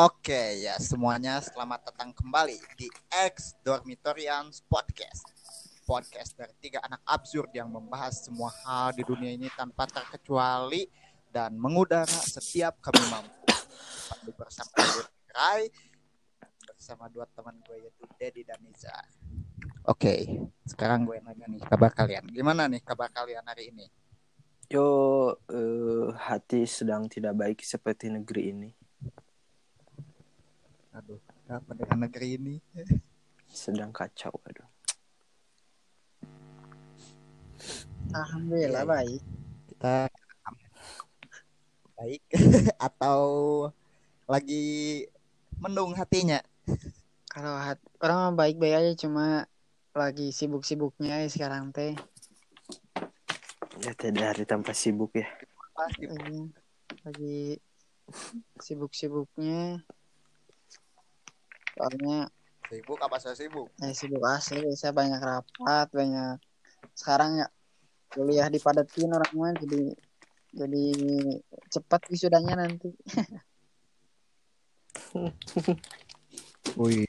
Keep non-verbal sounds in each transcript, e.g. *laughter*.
Oke ya semuanya selamat datang kembali di X Dormitorians Podcast Podcast dari tiga anak absurd yang membahas semua hal di dunia ini tanpa terkecuali Dan mengudara setiap kami mampu Pandu bersama gue Rai Bersama dua teman gue yaitu Dedi dan Niza Oke sekarang gue nanya nih kabar kalian Gimana nih kabar kalian hari ini? Yo, eh, hati sedang tidak baik seperti negeri ini. Aduh apa dengan negeri ini? Sedang kacau, aduh. Alhamdulillah Iya, iya. baik. Kita baik *laughs* atau lagi mendung hatinya? Kalau hat- orang baik-baik aja cuma lagi sibuk-sibuknya ya sekarang teh. Ya tidak hari tanpa sibuk ya. Iya, Lagi sibuk-sibuknya. Soalnya sibuk apa saya sibuk? eh, sibuk asli saya banyak rapat, banyak sekarang ya kuliah dipadetin orang mah jadi jadi cepat wisudanya nanti. *laughs* Wih,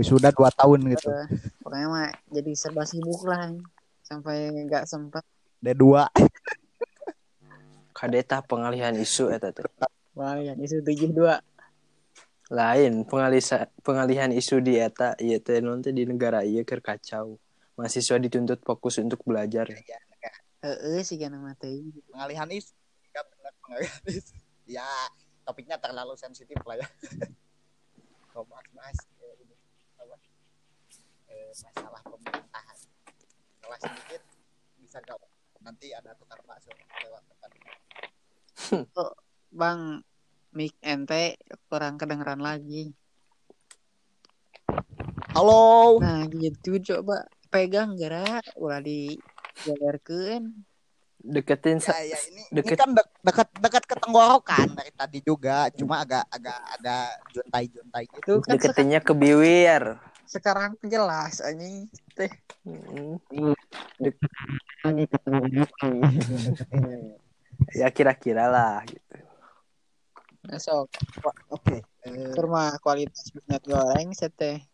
sudah dua tahun gitu. Eh, Pokoknya mah jadi serba sibuk lah sampai nggak sempat D2. Kadeta pengalihan isu eta teh. Wah, yang isu 72 Lain pengalisa pengalihan isu di eta ieu teh non teh di negara ieu keur kacau. Mahasiswa dituntut fokus untuk belajar. Heeh sih kan mah teh. Pengalihan isu. Ya, pengalihan isu. Ya, topiknya terlalu sensitif lah ya. *laughs* Kalau bahas-bahas eh, ini, masalah pemerintahan. Kalau sedikit bisa gawat. Nanti ada tukar bakso lewat depan. *laughs* Bang, mic ente kurang kedengeran lagi. Halo. Nah, gitu coba pegang gerak ulah di jalarkeun. Deketin Ya, ya ini, ini deket- kan dek- dekat dekat ke tenggorokan dari tadi juga, cuma agak agak agak juntai-juntai gitu. Itu kan deketinnya ke bibir. sekarang jelas anjing teh. Ya kira-kira lah gitu. Besok Oke. eh, kurma kualitas minyak goreng seteh.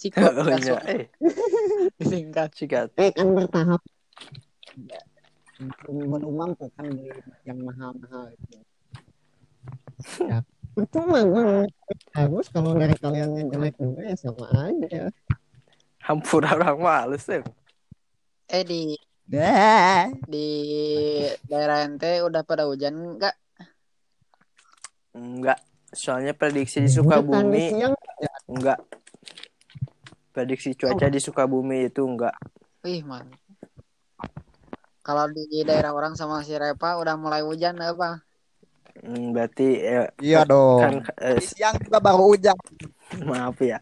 Cikot *laughs* Oh iya, eh, *laughs* disingkat. sikat. eh kan bertahap belum mampu kan beli yang mahal-mahal itu ya percuma bang bagus kalau dari kalian yang jelek juga ya sama aja Hampura orang males tuh. Eh di di daerah ente udah pada hujan enggak? Enggak. Soalnya prediksi di Sukabumi siang enggak. Prediksi cuaca di Sukabumi itu enggak. Wih, man. Kalau di daerah orang sama si Repa udah mulai hujan apa? Hmm, berarti eh, iya dong. kan eh, Di siang juga baru hujan. *laughs* maaf ya.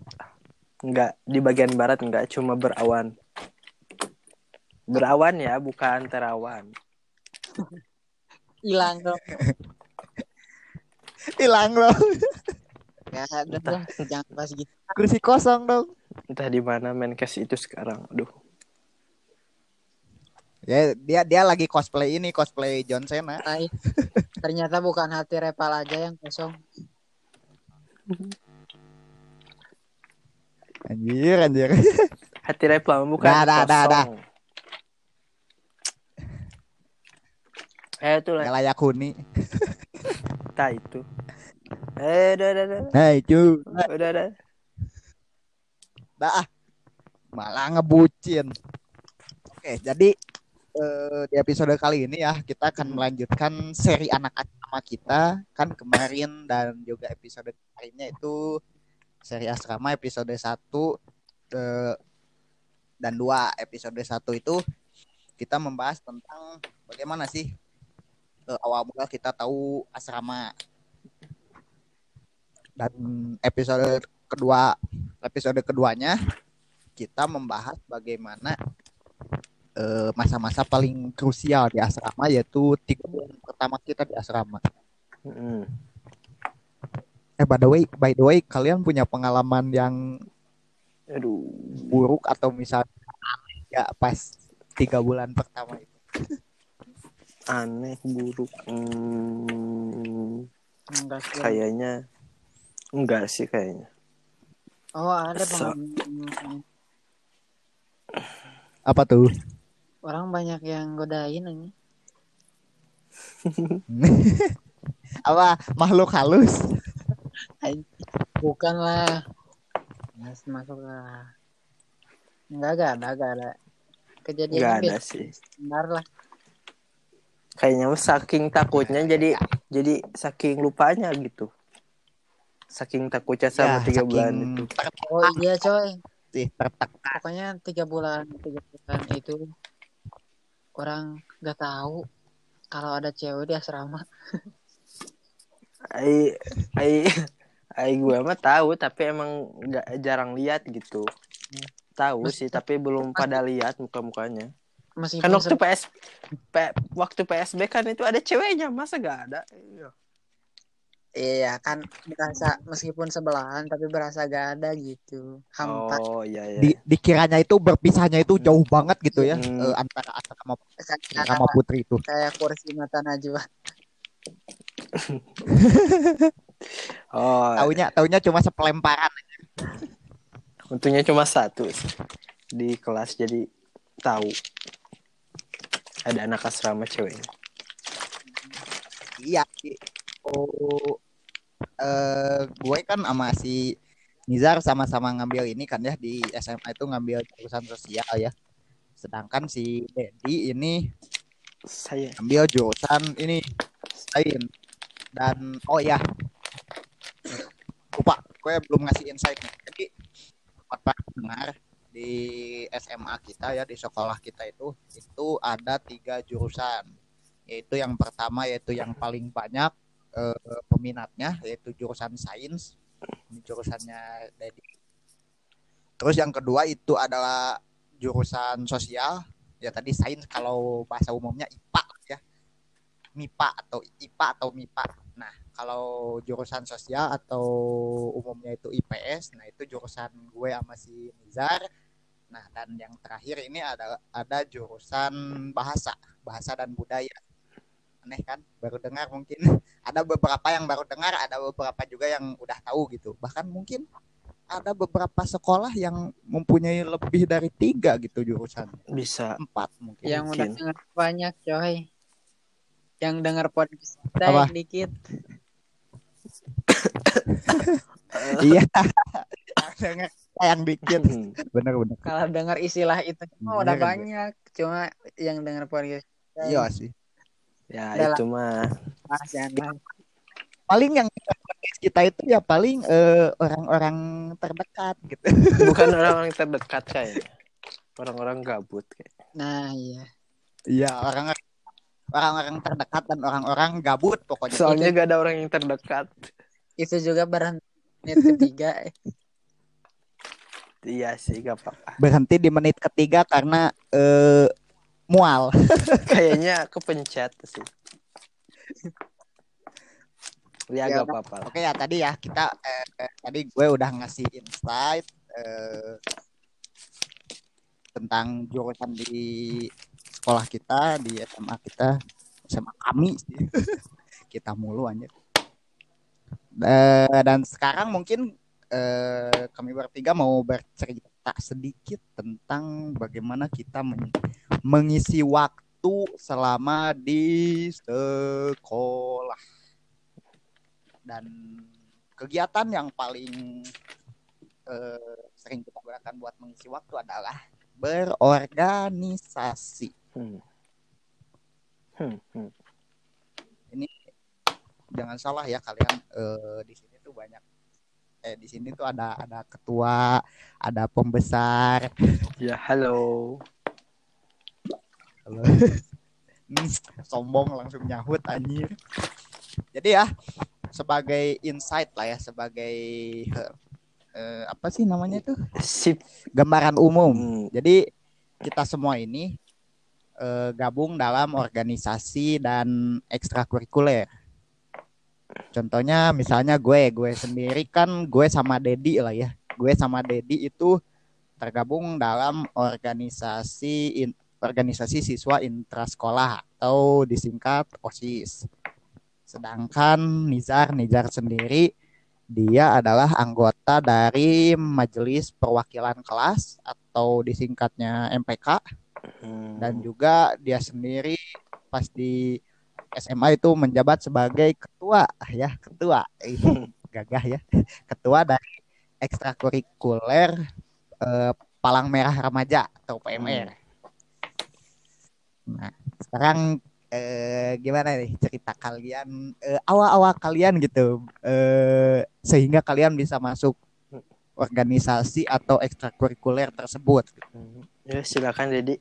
Enggak di bagian barat enggak cuma berawan. Berawan ya, bukan terawan. Hilang dong. *laughs* Hilang loh. Ya, udah, jangan pas gitu. Kursi kosong dong. Entah di mana Menkes itu sekarang. Aduh. Ya dia dia lagi cosplay ini cosplay John Cena. Tai. Ternyata bukan hati Repal aja yang kosong. Anjir anjir. Hati Repla bukan Dah, dah, dah, dah. kosong. Eh itu lah, layak huni. Tak itu. Eh, udah, udah, udah, Nah itu. udah, udah. Dah. ah. Malah ngebucin. Oke, jadi eh, di episode kali ini ya kita akan melanjutkan seri anak asrama kita kan kemarin dan juga episode kemarinnya itu seri asrama episode 1 eh, dan 2 episode 1 itu kita membahas tentang bagaimana sih eh, awal mula kita tahu asrama dan episode kedua episode keduanya kita membahas bagaimana eh, masa-masa paling krusial di asrama yaitu tiga bulan pertama kita di asrama. Mm-mm. Eh by the way, by the way kalian punya pengalaman yang Aduh. buruk atau misalnya aneh ya pas tiga bulan pertama itu? *laughs* aneh buruk hmm, Enggak sih. kayaknya Enggak sih kayaknya. Oh ada So- Apa tuh? orang banyak yang godain ini. *laughs* Apa makhluk halus? Bukan lah. Mas masuk lah. Enggak enggak ada enggak ada. Kejadian Enggak ada sih. Benar lah. Kayaknya saking takutnya jadi jadi saking lupanya gitu. Saking takutnya sama Ya, tiga saking bulan itu. Oh iya coy. Pokoknya tiga bulan tiga bulan itu orang nggak tahu kalau ada cewek di asrama. Ai ai ai gue mah tahu tapi emang nggak jarang lihat gitu. Tahu sih tapi belum pada lihat muka-mukanya. Meskipun Kan waktu PS P- waktu PSB kan itu ada ceweknya, masa gak ada? Iya. Iya kan berasa meskipun sebelahan tapi berasa gak ada gitu. Hampa Oh iya iya. Di, dikiranya itu berpisahnya itu jauh banget gitu ya Hmm. eh, antara Asa sama, kayak, sama Putri itu. kayak kursi mata Najwa. *laughs* Oh, Taunya taunya cuma sepelemparan. untungnya cuma satu di kelas jadi tahu ada anak asrama ceweknya. Iya. Oh, eh gue kan sama si Nizar sama-sama ngambil ini kan ya di SMA itu ngambil jurusan sosial ya. Sedangkan si Dedi ini Saya ambil jurusan ini sains dan oh ya lupa gue belum ngasih insight nih jadi buat para pendengar di SMA kita ya di sekolah kita itu itu ada tiga jurusan. Yaitu yang pertama yaitu yang paling banyak eh, peminatnya yaitu jurusan sains. Jurusannya Dedi. Terus yang kedua itu adalah jurusan sosial. Ya tadi sains kalau bahasa umumnya IPA ya. MIPA atau IPA atau MIPA nah kalau jurusan sosial atau umumnya itu IPS nah itu jurusan gue sama si Nizar nah dan yang terakhir ini ada ada jurusan bahasa bahasa dan budaya. Aneh kan? Baru dengar mungkin. *laughs* Ada beberapa yang baru dengar ada beberapa juga yang udah tahu gitu. Bahkan mungkin ada beberapa sekolah yang mempunyai lebih dari tiga gitu jurusan. Bisa. Empat mungkin. Yang udah denger banyak coy. Yang denger podcast kita Apa? yang dikit. iya. *laughs* Dengar *laughs* yang dikit Hmm. bener bener Kalau denger istilah itu mah udah Bener, banyak. Cuma yang denger podcast kita iya sih ya Udah lah. itu mah ah, jangan. paling yang kita itu ya paling eh, orang-orang terdekat gitu *laughs* *laughs* bukan orang-orang terdekat kayaknya. Orang-orang gabut kayak. Nah iya. iya orang orang-orang terdekat dan orang-orang gabut pokoknya Soalnya gak ada orang yang terdekat. Itu juga berhenti ketiga. Iya sih gak apa-apa. berhenti di menit ketiga karena eh, mual *laughs* Kayaknya kepencet sih. Ya Ya gak apa-apa. oke ya tadi ya kita eh, eh, tadi gue udah ngasih insight eh, tentang jurusan di sekolah kita di SMA kita SMA kami *laughs* kita mulu aja Eh, dan sekarang mungkin eh, kami bertiga mau bercerita sedikit tentang bagaimana kita men- mengisi waktu selama di sekolah dan kegiatan yang paling eh, sering kita gunakan buat mengisi waktu adalah berorganisasi. Hmm. Hmm, hmm. Jangan salah ya kalian eh, di sini tuh banyak eh di sini tuh ada ada ketua, ada pembesar. Ya halo. Halo. Sombong langsung nyahut anjir. Jadi ya sebagai insight lah ya sebagai eh, apa sih namanya tuh Sip. gambaran umum. Hmm. Jadi kita semua ini eh, gabung dalam organisasi dan ekstrakurikuler. Contohnya misalnya gue, gue sendiri kan gue sama Dedi lah ya. Gue sama Dedi itu tergabung dalam organisasi in- organisasi siswa intrasekolah atau disingkat OSIS. Sedangkan Nizar, Nizar sendiri dia adalah anggota dari Majelis Perwakilan Kelas atau disingkatnya MPK Hmm. dan juga dia sendiri pas di SMA itu menjabat sebagai ketua ya ketua *laughs* gagah ya ketua dari ekstrakurikuler eh, Palang Merah Remaja atau PMR. Nah sekarang eh, gimana nih cerita kalian eh, awal-awal kalian gitu eh, sehingga kalian bisa masuk organisasi atau ekstrakurikuler tersebut. Hmm. Ya silakan Dedi.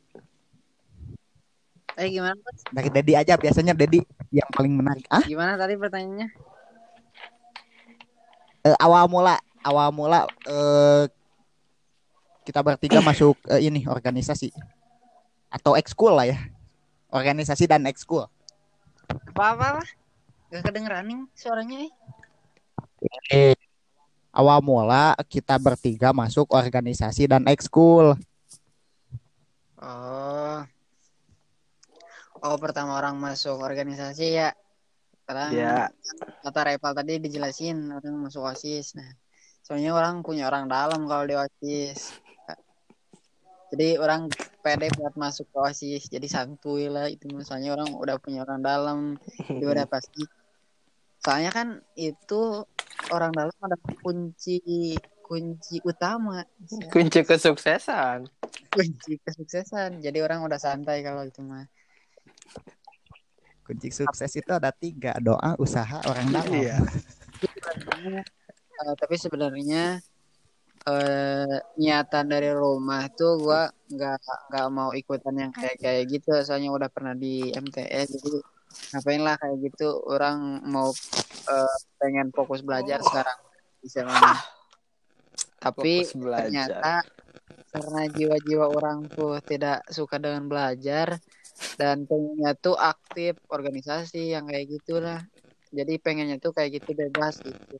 Eh gimana? Dari Dedi aja biasanya Dedi yang paling menarik. Ah, Gimana tadi pertanyaannya? eh, awal mula awal mula eh, kita bertiga *coughs* masuk eh, ini organisasi atau ekskul lah ya. Organisasi dan ekskul. Apa apa? apa? Gak kedengeran nih suaranya eh. Eh, awal mula kita bertiga masuk organisasi dan ekskul. Oh. Oh, pertama orang masuk organisasi ya. Sekarang Ya. kata Reval tadi dijelasin orang masuk OSIS. Nah, soalnya orang punya orang dalam kalau di OSIS. Jadi orang pede buat masuk ke OSIS. Jadi santuy lah itu misalnya orang udah punya orang dalam. Jadi udah *laughs* pasti. Soalnya kan itu orang dalam ada kunci kunci utama. Kunci kesuksesan. Kunci kesuksesan. Jadi orang udah santai kalau itu mah. Kunci sukses itu ada tiga doa, usaha, orang dalam. Iya. eh, tapi sebenarnya eh niatan dari rumah tuh gua nggak nggak mau ikutan yang kayak kayak gitu soalnya udah pernah di MTS jadi ngapain lah kayak gitu orang mau eh, pengen fokus belajar sekarang istilahnya tapi Fokus belajar. ternyata karena jiwa-jiwa orang tuh tidak suka dengan belajar dan pengennya tuh aktif organisasi yang kayak gitulah. Jadi pengennya tuh kayak gitu bebas gitu.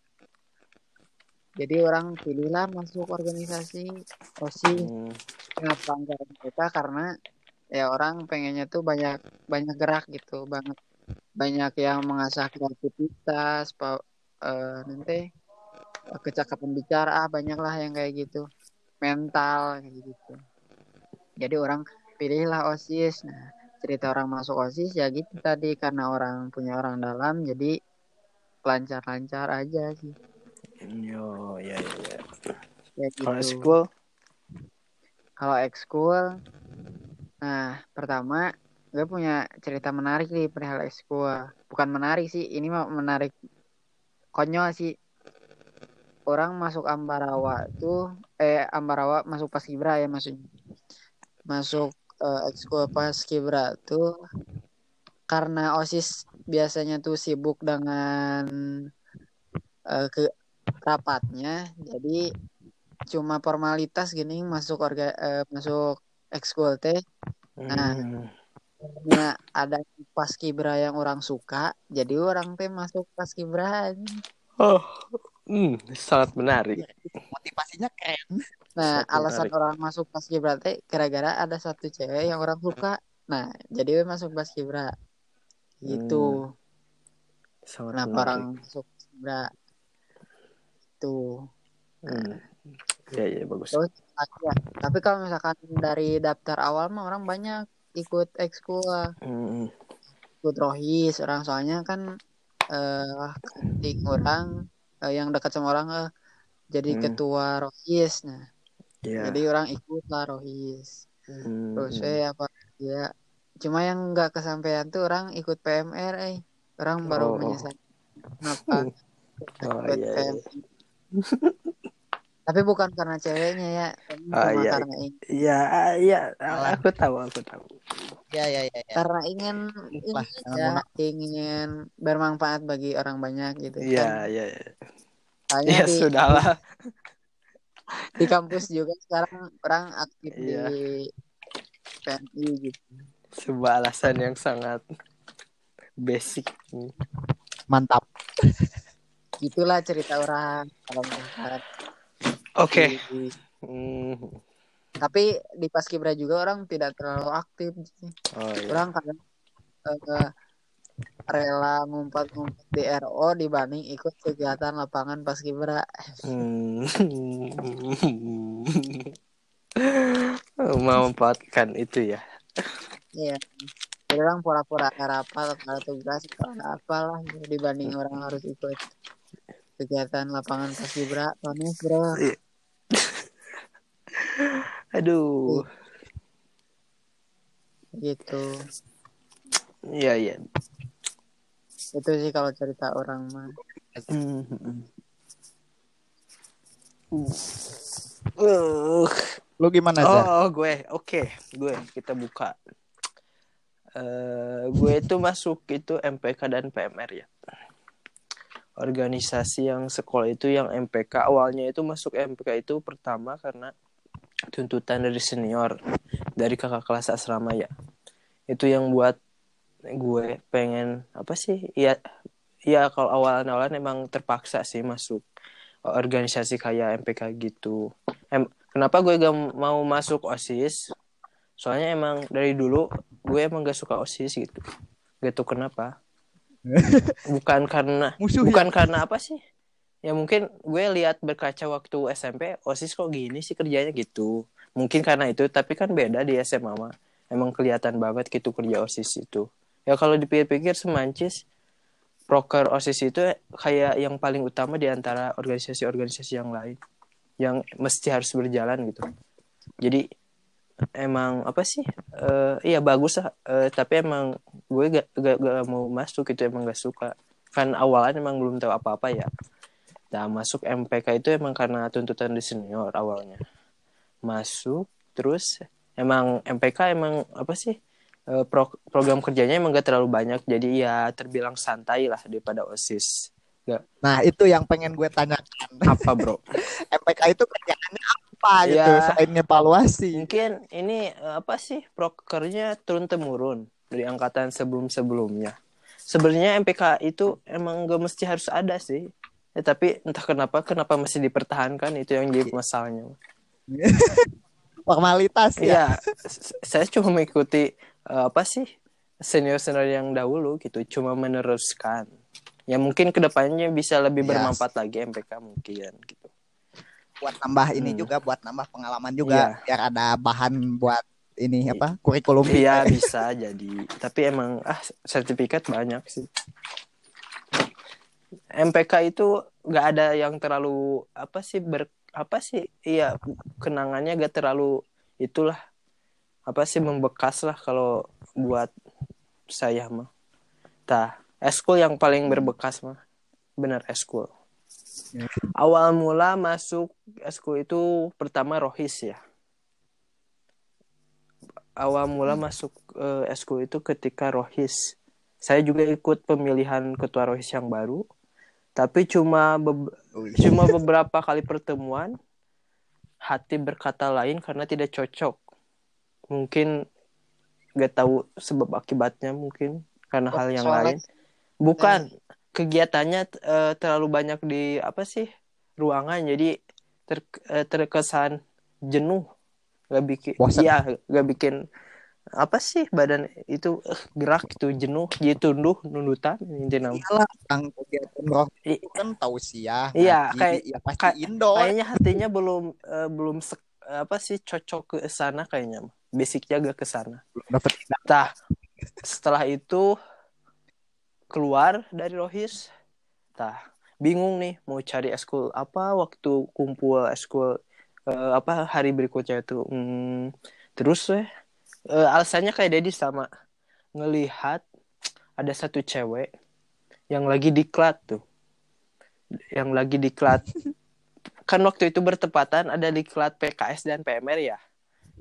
Jadi orang pilihlah masuk organisasi. Osis Hmm. kenapa enggak mereka karena ya orang pengennya tuh banyak banyak gerak gitu banget. Banyak yang mengasah kreativitas pa, eh, nanti kecakapan bicara ah banyak lah yang kayak gitu. Mental kayak gitu. Jadi orang pilihlah osis nah cerita orang masuk osis ya gitu tadi karena orang punya orang dalam jadi lancar-lancar aja sih Yo, ya, ya, ya. Kalau gitu school, Kalau ekskul, nah pertama gue punya cerita menarik nih perihal ekskul. Bukan menarik sih, ini mah menarik konyol sih. Orang masuk Ambarawa tuh, eh Ambarawa masuk Paskibra ya maksudnya. Masuk eh, ekskul Paskibra tuh karena OSIS biasanya tuh sibuk dengan eh, ke rapatnya, jadi cuma formalitas gini masuk orga eh, masuk ekskul teh Nah. Hmm. karena ada paskibra yang orang suka jadi orang teh masuk paskibra Oh, hmm, sangat menarik. Motivasinya keren. Nah Sangat alasan menarik. orang masuk paskibra teh gara-gara ada satu cewek yang orang suka nah jadi we masuk paskibra gitu Sangat kenapa menarik. orang masuk paskibra tuh Hmm. Ya, ya, bagus. terus aja tapi kalau misalkan dari daftar awal mah orang banyak ikut ekskul Hmm. ikut rohis orang soalnya kan eh kating orang eh, yang dekat sama orang eh, jadi Hmm. ketua rohis nah Ya. jadi orang ikut lah rohis Hmm. terus eh apa ya cuma yang nggak kesampaian tuh orang ikut PMR eh orang baru Oh. menyesal kenapa *laughs* Oh, ikut iya, iya. Tapi bukan karena ceweknya ya tapi Ah, cuma iya. karena ini Iya, iya, aku tahu, aku tahu. Ya ya ya. ya. karena ingin ini ya ingin bermanfaat bagi orang banyak gitu Iya, kan iya, iya. Soalnya Ya di, sudahlah. Di kampus juga sekarang orang aktif Iya. di PMI gitu. Sebuah alasan yang sangat basic. Mantap. Itulah cerita orang kalau Oke. di- Hmm. tapi di Paskibra juga orang tidak terlalu aktif. Oh, iya. Orang kadang eh, rela ngumpat-ngumpat di RO dibanding ikut kegiatan lapangan paskibra. Hmm. *laughs* Memanfaatkan itu ya. Iya. Orang pura-pura rapal kalau tugas ada apalah gitu, dibanding orang harus ikut kegiatan lapangan paskibra. Panis bro. *laughs* Aduh. Gitu. Iya, iya. Itu sih kalau cerita orang mah. Hmm, hmm. Uh. Lu gimana Jar? Oh, gue. Oke, gue kita buka. Eh, gue itu masuk itu MPK dan PMR ya. Organisasi yang sekolah itu yang MPK awalnya itu masuk MPK itu pertama karena tuntutan dari senior dari kakak kelas asrama ya. Itu yang buat gue pengen apa sih? Ya ya kalau awal-awalan emang terpaksa sih masuk organisasi kayak MPK gitu. Em, kenapa gue gak mau masuk OSIS? Soalnya emang dari dulu gue emang gak suka OSIS gitu. Gak tau kenapa. *laughs* Bukan karena Musuh bukan karena apa sih? Ya mungkin gue lihat berkaca waktu SMP OSIS kok gini sih kerjanya gitu. Mungkin karena itu, tapi kan beda di SMA mah. Emang kelihatan banget gitu kerja OSIS itu. Ya kalau dipikir-pikir semancis proker OSIS itu kayak yang paling utama di antara organisasi-organisasi yang lain yang mesti harus berjalan gitu. Jadi emang apa sih? Eh iya bagus lah, Eh, tapi emang gue gak, gak, gak mau masuk itu emang gak suka. Kan awalnya emang belum tahu apa-apa ya. Nah, masuk MPK itu emang karena tuntutan di senior awalnya. Masuk terus emang MPK emang apa sih? Eh, pro- program kerjanya emang gak terlalu banyak jadi ya terbilang santai lah daripada OSIS. Nah, itu yang pengen gue tanyakan. Apa, Bro? *laughs* MPK itu kerjaannya apa gitu Ya. selain evaluasi? Mungkin ini eh, apa sih prokernya turun temurun dari angkatan sebelum-sebelumnya. Sebenarnya MPK itu emang gak mesti harus ada sih. Ya, tapi entah kenapa kenapa masih dipertahankan itu yang jadi masalahnya. *laughs* Formalitas ya. Iya, s- saya cuma mengikuti eh, apa sih senior-senior yang dahulu gitu, cuma meneruskan. Ya mungkin ke depannya bisa lebih Yes. bermanfaat lagi MPK mungkin gitu. Buat nambah ini Hmm. juga, buat nambah pengalaman juga, biar ada bahan buat ini apa kurikulum. *laughs* Iya bisa jadi, tapi emang ah sertifikat banyak sih. MPK itu nggak ada yang terlalu apa sih ber apa sih iya kenangannya gak terlalu itulah apa sih membekas lah kalau buat saya mah. Tah, eskul yang paling berbekas mah bener eskul. Ya. Awal mula masuk eskul itu pertama rohis ya. Awal mula masuk eh, eskul itu ketika rohis. Saya juga ikut pemilihan ketua rohis yang baru. Tapi cuma be- Wih. cuma beberapa kali pertemuan hati berkata lain karena tidak cocok. Mungkin gak tahu sebab akibatnya mungkin karena Oh, hal yang soalnya- lain. Bukan kegiatannya eh, terlalu banyak di apa sih ruangan jadi ter- eh, terkesan jenuh gak bikin Bosan. iya gak bikin apa sih badan itu eh, gerak itu jenuh jadi tunduh nundutan intinya Iyalah, yang kegiatan roh itu kan tahu sih ya. Iya, kayak- ya pasti kayak- indoor. kayaknya hatinya belum eh, belum sek- apa sih cocok ke sana kayaknya basicnya gak ke sana Nah, setelah itu keluar dari Rohis, tah bingung nih mau cari eskul apa waktu kumpul eskul eh, apa hari berikutnya itu. Hmm, terus eh, alasannya kayak Dedi sama ngelihat ada satu cewek yang lagi diklat tuh, yang lagi diklat. *laughs* kan waktu itu bertepatan ada diklat PKS dan PMR ya.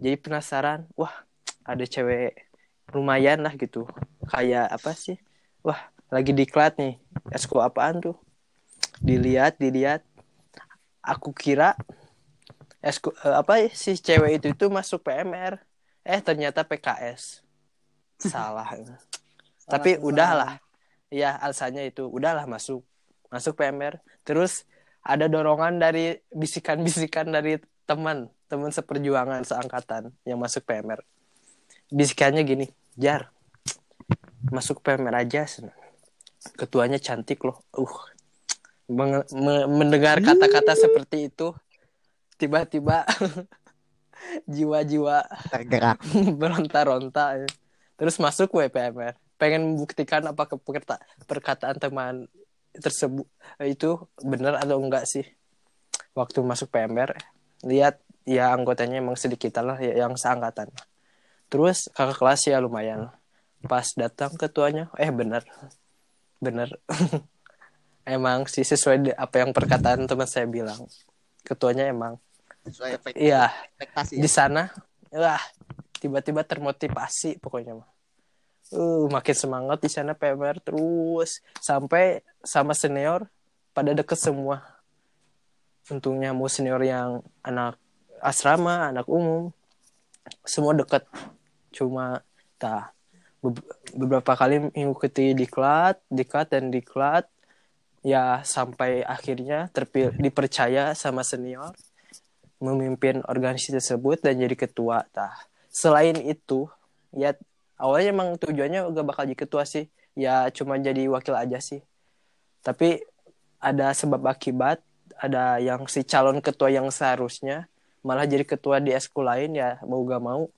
Jadi penasaran, wah ada cewek lumayan lah gitu. Kayak apa sih? Wah lagi diklat nih eskul apaan tuh? Dilihat dilihat. Aku kira eskul eh, apa si cewek itu tuh masuk PMR eh ternyata PKS *laughs* salah. Tapi udahlah. Ya alasannya itu. Udahlah masuk. Masuk PMR terus ada dorongan dari bisikan-bisikan dari teman teman seperjuangan seangkatan yang masuk PMR bisikannya gini jar masuk PMR aja sen. ketuanya cantik loh. Uh Menge- me- mendengar kata-kata seperti itu tiba-tiba *laughs* jiwa-jiwa tergerak. *laughs* beronta-ronta ya. terus masuk WPMR pengen membuktikan apakah perkata- perkataan teman tersebut itu benar atau enggak sih? Waktu masuk PMR lihat ya anggotanya emang sedikit lah ya, yang seangkatan. Terus kakak kelas ya lumayan. Pas datang ketuanya eh benar benar *laughs* emang sih sesuai apa yang perkataan teman saya bilang. Ketuanya emang sesuai efek iya ekspektasi di sana wah tiba-tiba termotivasi pokoknya mah. Uh makin semangat di sana PMR terus. Sampai sama senior pada deket semua. Untungnya mau senior yang anak asrama anak umum semua deket cuma tak beberapa kali mengikuti diklat diklat dan diklat ya sampai akhirnya terpilih dipercaya sama senior memimpin organisasi tersebut dan jadi ketua. Tah. Selain itu, ya awalnya emang tujuannya gak bakal jadi ketua sih. Ya cuma jadi wakil aja sih. Tapi ada sebab akibat, ada yang si calon ketua yang seharusnya malah jadi ketua di eskul lain ya mau gak mau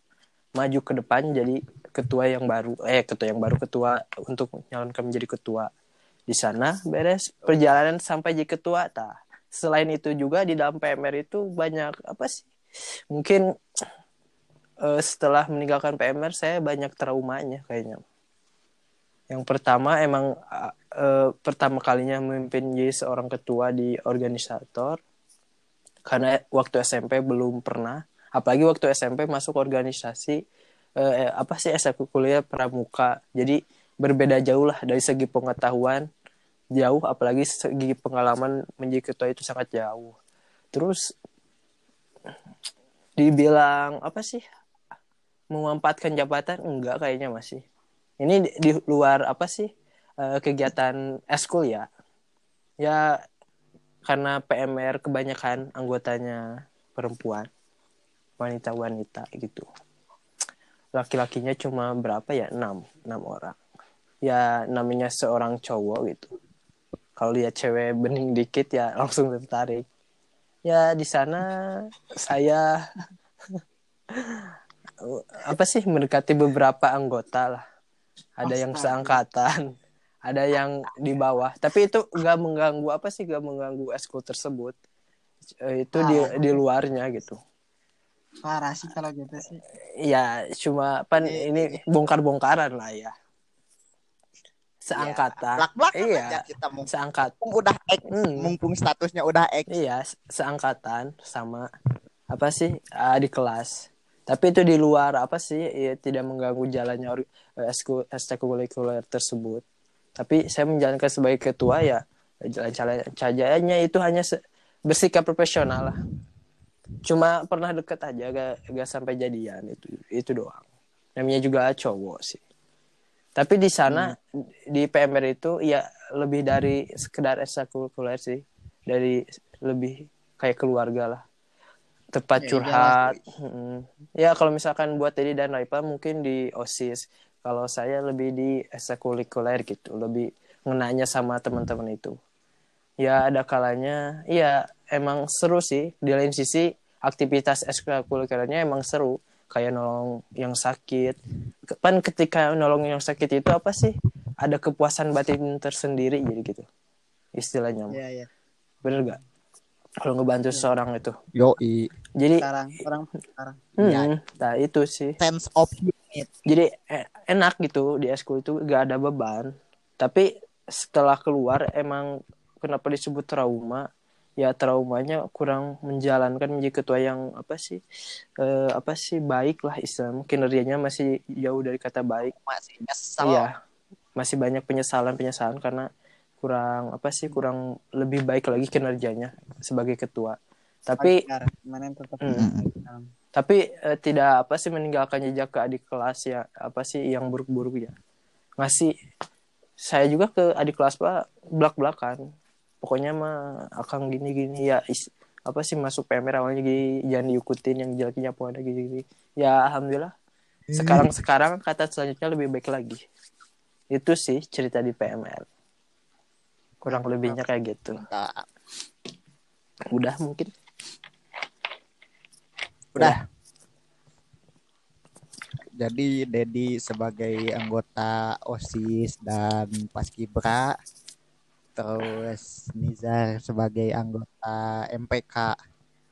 maju ke depan jadi ketua yang baru eh ketua yang baru ketua untuk menyalonkan menjadi ketua. Di sana beres perjalanan sampai jadi ketua tah. Selain itu juga di dalam PMR itu banyak apa sih mungkin eh, setelah meninggalkan PMR saya banyak traumanya kayaknya. Yang pertama emang eh, pertama kalinya memimpin jadi seorang ketua di organisator karena waktu SMP belum pernah. Apalagi waktu SMP masuk organisasi eh, apa sih kuliah pramuka. Jadi berbeda jauh lah dari segi pengetahuan jauh. Apalagi segi pengalaman menjadi ketua itu sangat jauh. Terus dibilang apa sih memanfaatkan jabatan? Enggak kayaknya masih. Ini di, di luar apa sih eh, kegiatan eskul ya ya karena PMR kebanyakan anggotanya perempuan wanita-wanita gitu. Laki-lakinya cuma berapa ya? Enam enam orang. Ya namanya seorang cowok gitu. Kalau lihat cewek bening dikit ya *laughs* langsung tertarik. Ya di sana saya *laughs* apa sih mendekati beberapa anggota lah. Ada yang seangkatan ada yang di bawah tapi itu gak mengganggu apa sih gak mengganggu eskul tersebut Eh, itu di Ah. di luarnya gitu Parah sih kalau gitu sih. ya cuma pan ini bongkar-bongkaran lah ya seangkatan belak belakan iya aja kita mumpung seangkat udah X Hmm. mumpung statusnya udah X Iya, se- seangkatan sama apa sih ah, di kelas. Tapi itu di luar apa sih ya, tidak mengganggu jalannya eh, ekstrakurikuler tersebut. Tapi saya menjalankan sebagai ketua ya jalan-jalan cajanya itu hanya bersikap profesional lah. Cuma pernah deket aja gak, gak sampai jadian itu itu doang. Namanya juga cowok sih. Tapi di sana di PMR itu ya lebih dari sekedar ekstrakurikuler sih dari lebih kayak keluarga lah tempat Ya, curhat Mm. ya kalau misalkan buat Teddy dan Raipa mungkin di osis kalau saya lebih di ekstrakurikuler gitu lebih ngenanya sama teman-teman itu. Ya ada kalanya ya emang seru sih. Di lain sisi aktivitas ekstrakurikulernya emang seru. Kayak nolong yang sakit. Kan ketika nolong yang sakit itu apa sih? Ada kepuasan batin tersendiri jadi gitu istilahnya. Iya, iya. bener gak kalau ngebantu seseorang itu. Yoi. Jadi Sekarang orang sekarang. hmm, Iya. nah itu sih. Sense of jadi e- enak gitu di eskul itu gak ada beban. Tapi setelah keluar emang kenapa disebut trauma? Ya traumanya kurang menjalankan menjadi ketua yang apa sih eh, apa sih baik lah Islam. Kinerjanya masih jauh dari kata baik. Masih nyesel. Iya masih banyak penyesalan penyesalan karena kurang apa sih kurang lebih baik lagi kinerjanya sebagai ketua. Tapi. Mana yang tetap Hmm. Tapi eh, tidak apa sih meninggalkan jejak ke adik kelas ya apa sih yang buruk-buruk ya ngasih saya juga ke adik kelas pak belak belakan pokoknya mah akan gini gini ya is- apa sih masuk PMR awalnya gini jangan diikutin yang jeleknya apa ada gini gini ya alhamdulillah. Sekarang sekarang kata selanjutnya lebih baik lagi. Itu sih cerita di PMR kurang lebihnya kayak gitu. Udah mungkin Udah. Jadi Dedi sebagai anggota OSIS dan Paskibra terus Nizar sebagai anggota MPK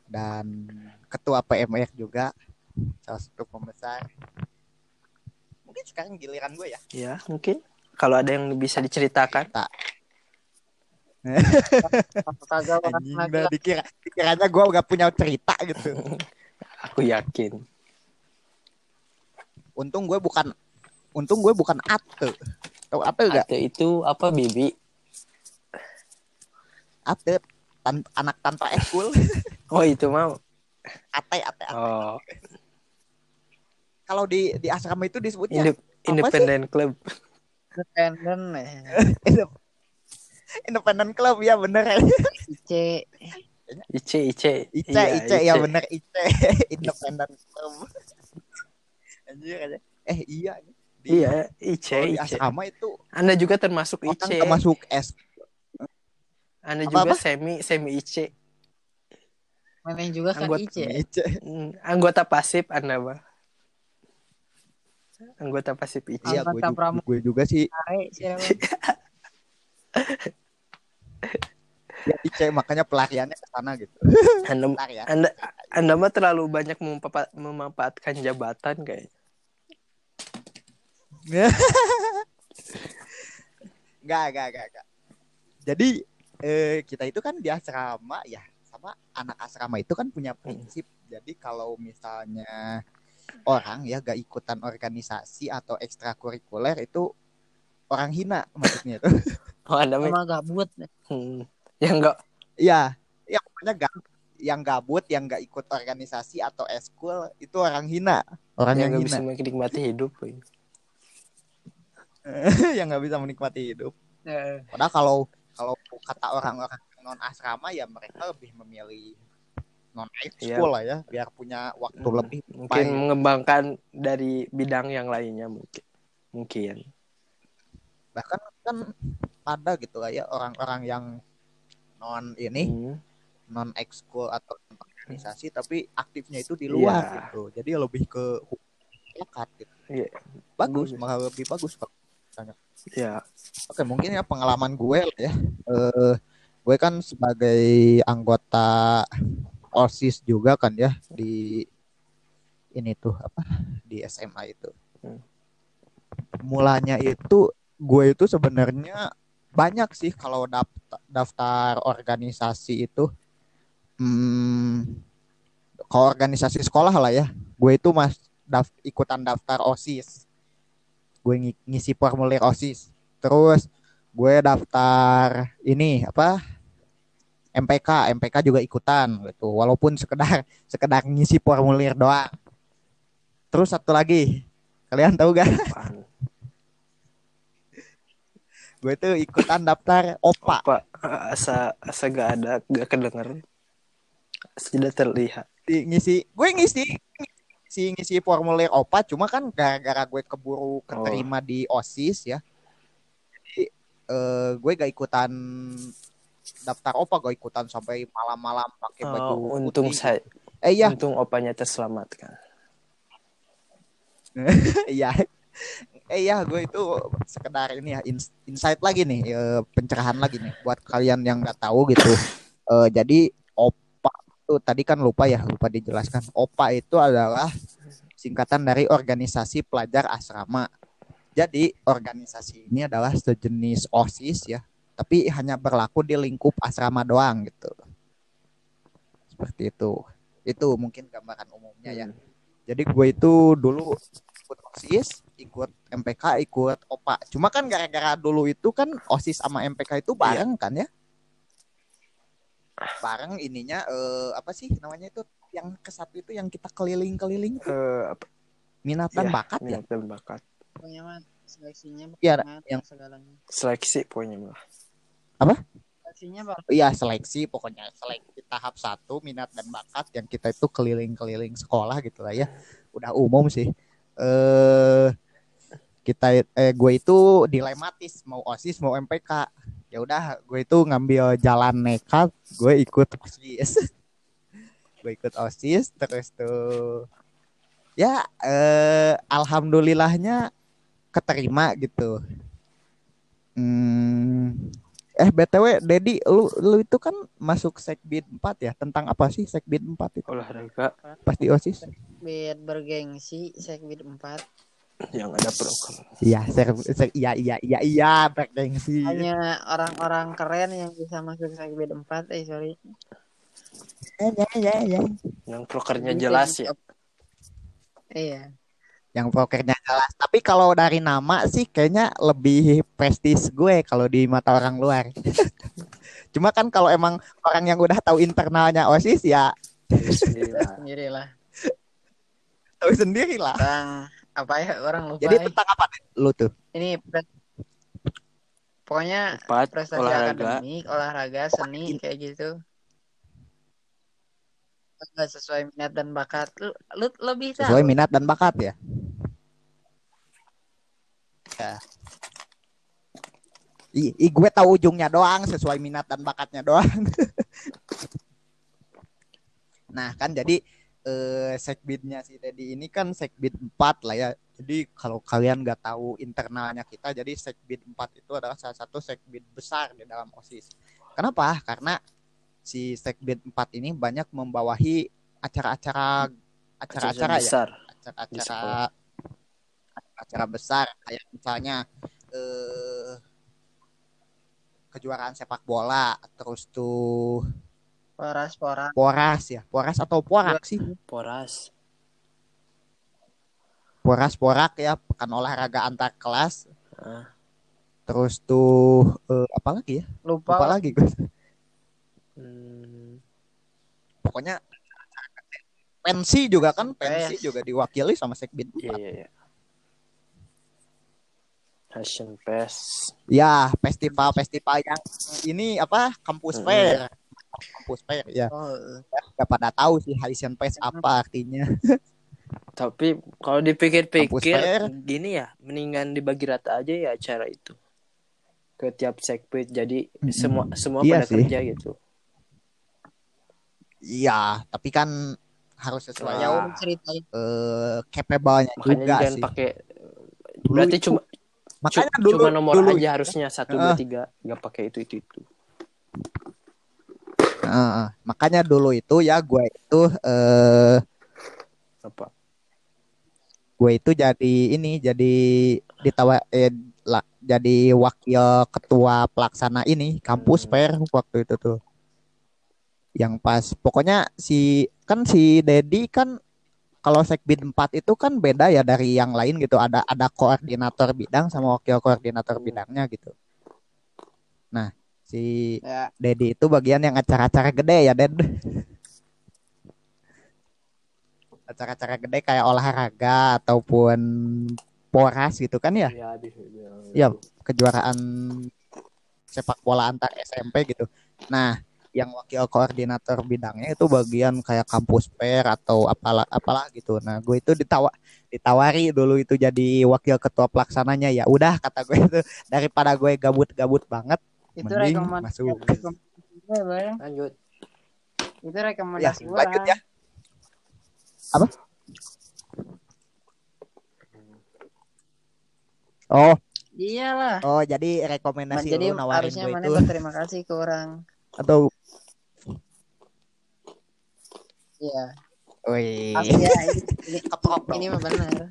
dan ketua PMR juga salah satu pembesar. Mungkin sekarang giliran gue ya. ya mungkin kalau ada yang bisa diceritakan orang *laughs* Anjing dikira dikiranya gue gak punya cerita gitu. *laughs* aku yakin Untung gue bukan untung gue bukan ate. Tahu ate gak? Ate itu apa bibi Ate tan- anak tanpa eskul. *laughs* oh itu mah ate ate. ate. oh Kalau di di asrama itu disebutnya indep- independent club independen eh. *laughs* Indep- Independent Club ya bener IC IC IC Ice Iya, Ice. ya bener Ice. *laughs* Independent Club Anjir aja eh iya. Di, iya IC kalau di IC asrama itu anda juga termasuk IC orang termasuk S. Anda Apa-apa? juga semi semi IC mana yang juga kan Anggota IC Ice. Hmm, anggota pasif anda mah anggota pasif IC iya gue Anggota juga, gue juga sih. Are, *laughs* ya, Ice makanya pelariannya ke sana gitu *laughs* anda pelarian anda anda mah terlalu banyak memanfaatkan jabatan kayak *laughs* Enggak, enggak, enggak, enggak. Jadi eh, kita itu kan di asrama ya, sama anak asrama itu kan punya prinsip. Jadi kalau misalnya orang ya gak ikutan organisasi atau ekstrakurikuler itu orang hina maksudnya itu. *laughs* oh anda mah Sama gabut hmm, *laughs* yang enggak Iya, ya pokoknya gak yang gabut, yang gak ikut organisasi atau eskul itu orang hina, orang yang yang, nggak bisa hina, menikmati hidup *laughs* yang nggak bisa menikmati hidup. Eh, Padahal kalau kalau kata orang-orang non asrama ya mereka lebih memilih non ekskul lah ya biar punya waktu Hmm. lebih mungkin baik. mengembangkan dari bidang yang lainnya mungkin. Mungkin. Bahkan kan ada gitu lah ya orang-orang yang non ini Hmm. non ekskul atau organisasi tapi aktifnya itu di luar Iya. gitu jadi lebih ke masyarakat gitu. Iya. bagus malah lebih bagus Pak. ya Oke, mungkin ya pengalaman gue lah ya. Eh, gue kan sebagai anggota OSIS juga kan ya di ini tuh apa di SMA itu. Hmm. Mulanya itu gue itu sebenarnya banyak sih kalau daftar, daftar organisasi itu. Hmm, kalau organisasi sekolah lah ya, gue itu mas daf, ikutan daftar OSIS. Gue ngi- ngisi formulir OSIS terus gue daftar ini apa MPK MPK juga ikutan gitu walaupun sekedar *laughs* sekedar ngisi formulir doang terus satu lagi kalian tahu gak? Gue tuh ikutan daftar OPA Pak, asa asa gak ada, gak kedenger. Tidak terlihat. Di- ngisi gue ngisi ngisi ngisi formulir OPA cuma kan gara-gara gue keburu keterima di OSIS ya jadi eh, gue gak ikutan daftar OPA gue ikutan sampai malam-malam pakai baju Oh, untung putih. saya, eh iya untung opanya terselamatkan. *laughs* Iya. Eh ya, gue itu sekedar ini ya ins- insight lagi nih, eh, pencerahan lagi nih buat kalian yang nggak tahu gitu. *coughs* Eh, jadi OPA itu tadi kan lupa ya, lupa dijelaskan. OPA itu adalah singkatan dari organisasi pelajar asrama. Jadi organisasi ini adalah sejenis OSIS ya, tapi hanya berlaku di lingkup asrama doang gitu. Seperti itu. Itu mungkin gambaran umumnya ya. Hmm. Jadi gue itu dulu ikut OSIS, ikut MPK, ikut OPA. Cuma kan gara-gara dulu itu kan OSIS sama MPK itu bareng kan ya? Bareng ininya eh, apa sih namanya itu yang ke satu itu yang kita keliling-keliling itu Eh, apa? minat dan Ya, bakat ya. minat dan bakat. pokoknya mah seleksinya Iya, banget, yang- segalanya Seleksi pokoknya mah. seleksinya pak Iya seleksi pokoknya seleksi tahap satu minat dan bakat yang kita itu keliling-keliling sekolah gitu lah ya. Udah umum sih. Eh kita eh gue itu dilematis mau osis mau MPK ya udah gue itu ngambil jalan nekat gue ikut osis. *laughs* Gue ikut osis terus tuh ya eh, alhamdulillahnya keterima gitu. Hmm, eh btw Dedi lu lu itu kan masuk sekbid 4 ya? Tentang apa sih sekbid 4 itu? Olahraga. Pas di osis Bid bergengsi Sekbid 4 yang ada program. Iya ser, ser- iya iya iya iya bergengsi. Hanya orang-orang keren yang bisa masuk Sekbid 4 eh sorry. Ya ya ya yang prokernya jelas ya. iya yang pokernya jelas. Tapi kalau dari nama sih kayaknya lebih prestis gue kalau di mata orang luar. *laughs* Cuma kan kalau emang orang yang udah tahu internalnya OSIS ya Diri sendiri lah. sendirilah tahu sendiri lah. tentang apa ya orang lupa Jadi eh. tentang apa lu tuh? ini pre- pokoknya empat prestasi olahraga akademik olahraga seni kayak gitu nggak sesuai minat dan bakat lu lu lebih tahu Sesuai minat dan bakat ya. Ya. I, i- gue tahu ujungnya doang sesuai minat dan bakatnya doang. *laughs* nah kan jadi eh, sekbidnya si Dedi ini kan sekbid 4 lah ya. Jadi kalau kalian nggak tahu internalnya kita, jadi sekbid 4 itu adalah salah satu sekbid besar di dalam OSIS. Kenapa? Karena si sekbid 4 ini banyak membawahi acara-acara acara-acara ya, acara-acara acara besar kayak misalnya eh kejuaraan sepak bola, terus tuh poras poras. Poras ya, poras atau porak sih, poras. Poras porak ya, pekan olahraga antar kelas, Ah. terus tuh eh, apa lagi ya, lupa. Lupa lagi gue. Hmm, Pokoknya pensi juga kan, pensi Pes. juga diwakili sama sekbid iya 4. iya iya Fashion Fest Ya, festival-festival yang ini apa? Kampus Mm. fair. Kampus fair ya. oh Gak pada tahu sih Haitian Fest apa artinya. tapi kalau dipikir-pikir gini ya mendingan dibagi rata aja ya acara itu ke tiap sekbid jadi Mm-mm. semua semua Iya pada sih. kerja gitu Iya, tapi kan harus sesuai. Ya Ah. udah ceritain. Eh capable-nya makanya juga jangan sih. pakai Dulu berarti itu- cuma makanya dulu cuma nomor dulu aja harusnya. Satu dua tiga. Nggak pakai itu itu itu. Heeh, makanya dulu itu ya gue itu eh apa? gue itu jadi ini jadi ditawa eh, la- jadi wakil ketua pelaksana ini kampus Hmm. fair waktu itu tuh yang pas. Pokoknya si kan si Dedi kan kalau sekbid 4 itu kan beda ya dari yang lain gitu. Ada ada koordinator bidang sama wakil koordinator bidangnya gitu. Nah si ya. Dedi itu bagian yang acara-acara gede ya Ded. *laughs* Acara-acara gede kayak olahraga ataupun poras gitu kan ya? Ya di- di- Iya. kejuaraan sepak bola antar SMP gitu. Nah, yang wakil koordinator bidangnya itu bagian kayak kampus fair atau apalah apalah gitu. Nah, gue itu ditawa ditawari dulu itu jadi wakil ketua pelaksananya ya. Udah kata gue itu daripada gue gabut-gabut banget, itu Mending rekomendasi masuk. rekomendasi lanjut itu ya rekomendasi gue lanjut ya. Apa? Oh, iyalah oh jadi rekomendasi jadi lu nawarin harusnya gue mana itu berterima kasih ke orang atau iya Wih. asli ya ini, ini, Keprok ini mah benar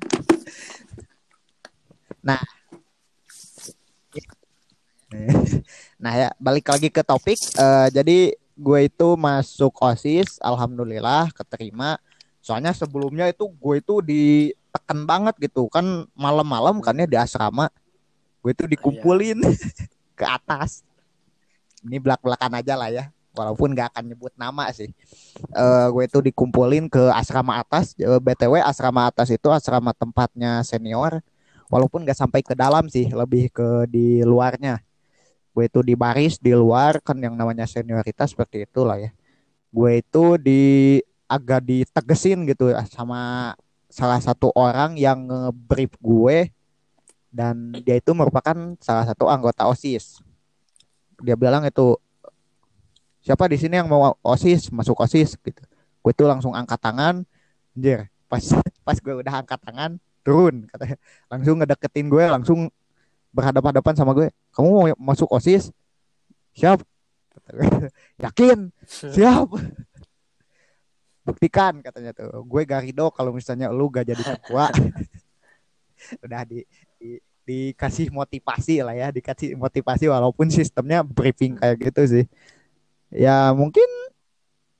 Nah ya balik lagi ke topik. Eh, jadi gue itu masuk osis, alhamdulillah keterima. Soalnya sebelumnya itu gue itu ditekan banget gitu kan malam-malam kan ya di asrama. Gue itu dikumpulin *laughs* ke atas. Ini belak-belakan aja lah ya. Walaupun gak akan nyebut nama sih. Eh, gue itu dikumpulin ke asrama atas. Eh, BTW asrama atas itu asrama tempatnya senior. Walaupun gak sampai ke dalam sih, lebih ke di luarnya gue itu di baris di luar kan yang namanya senioritas seperti itulah ya gue itu di agak ditegesin gitu sama salah satu orang yang nge-brief gue dan dia itu merupakan salah satu anggota OSIS. Dia bilang itu siapa di sini yang mau OSIS masuk OSIS gitu. Gue tuh langsung angkat tangan, anjir. Pas *laughs* pas gue udah angkat tangan, turun katanya. Langsung ngedeketin gue, langsung berhadapan-hadapan sama gue. Kamu mau masuk OSIS? Siap. *laughs* Yakin? Siap. *laughs* Buktikan katanya tuh. Gue Garido kalau misalnya lu gak jadi ketua. udah di, di dikasih motivasi lah ya, dikasih motivasi walaupun sistemnya briefing kayak gitu sih. Ya mungkin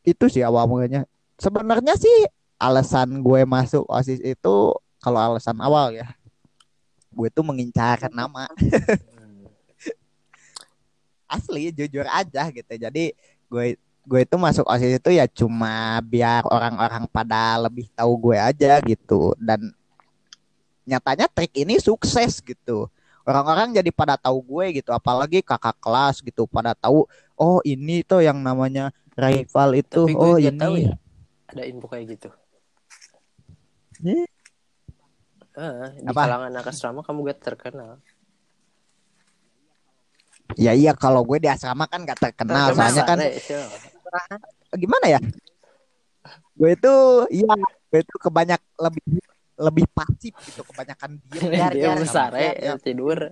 itu sih awal mulanya. Sebenarnya sih alasan gue masuk OSIS itu kalau alasan awal ya. Gue tuh mengincar nama. *laughs* Asli jujur aja gitu. Jadi gue gue itu masuk OSIS itu ya cuma biar orang-orang pada lebih tahu gue aja gitu dan nyatanya trik ini sukses gitu orang-orang jadi pada tahu gue gitu apalagi kakak kelas gitu pada tahu oh ini tuh yang namanya rival itu Tapi gue oh ini tahu ya ada info kayak gitu. Eh, Ah, di Apa? kalangan anak asrama kamu gak terkenal. ya iya kalau gue di asrama kan gak terkenal Terkenal, soalnya kan sial. gimana ya gue itu iya gue itu kebanyak lebih lebih pasif gitu kebanyakan diem *laughs* dia besar ya tidur.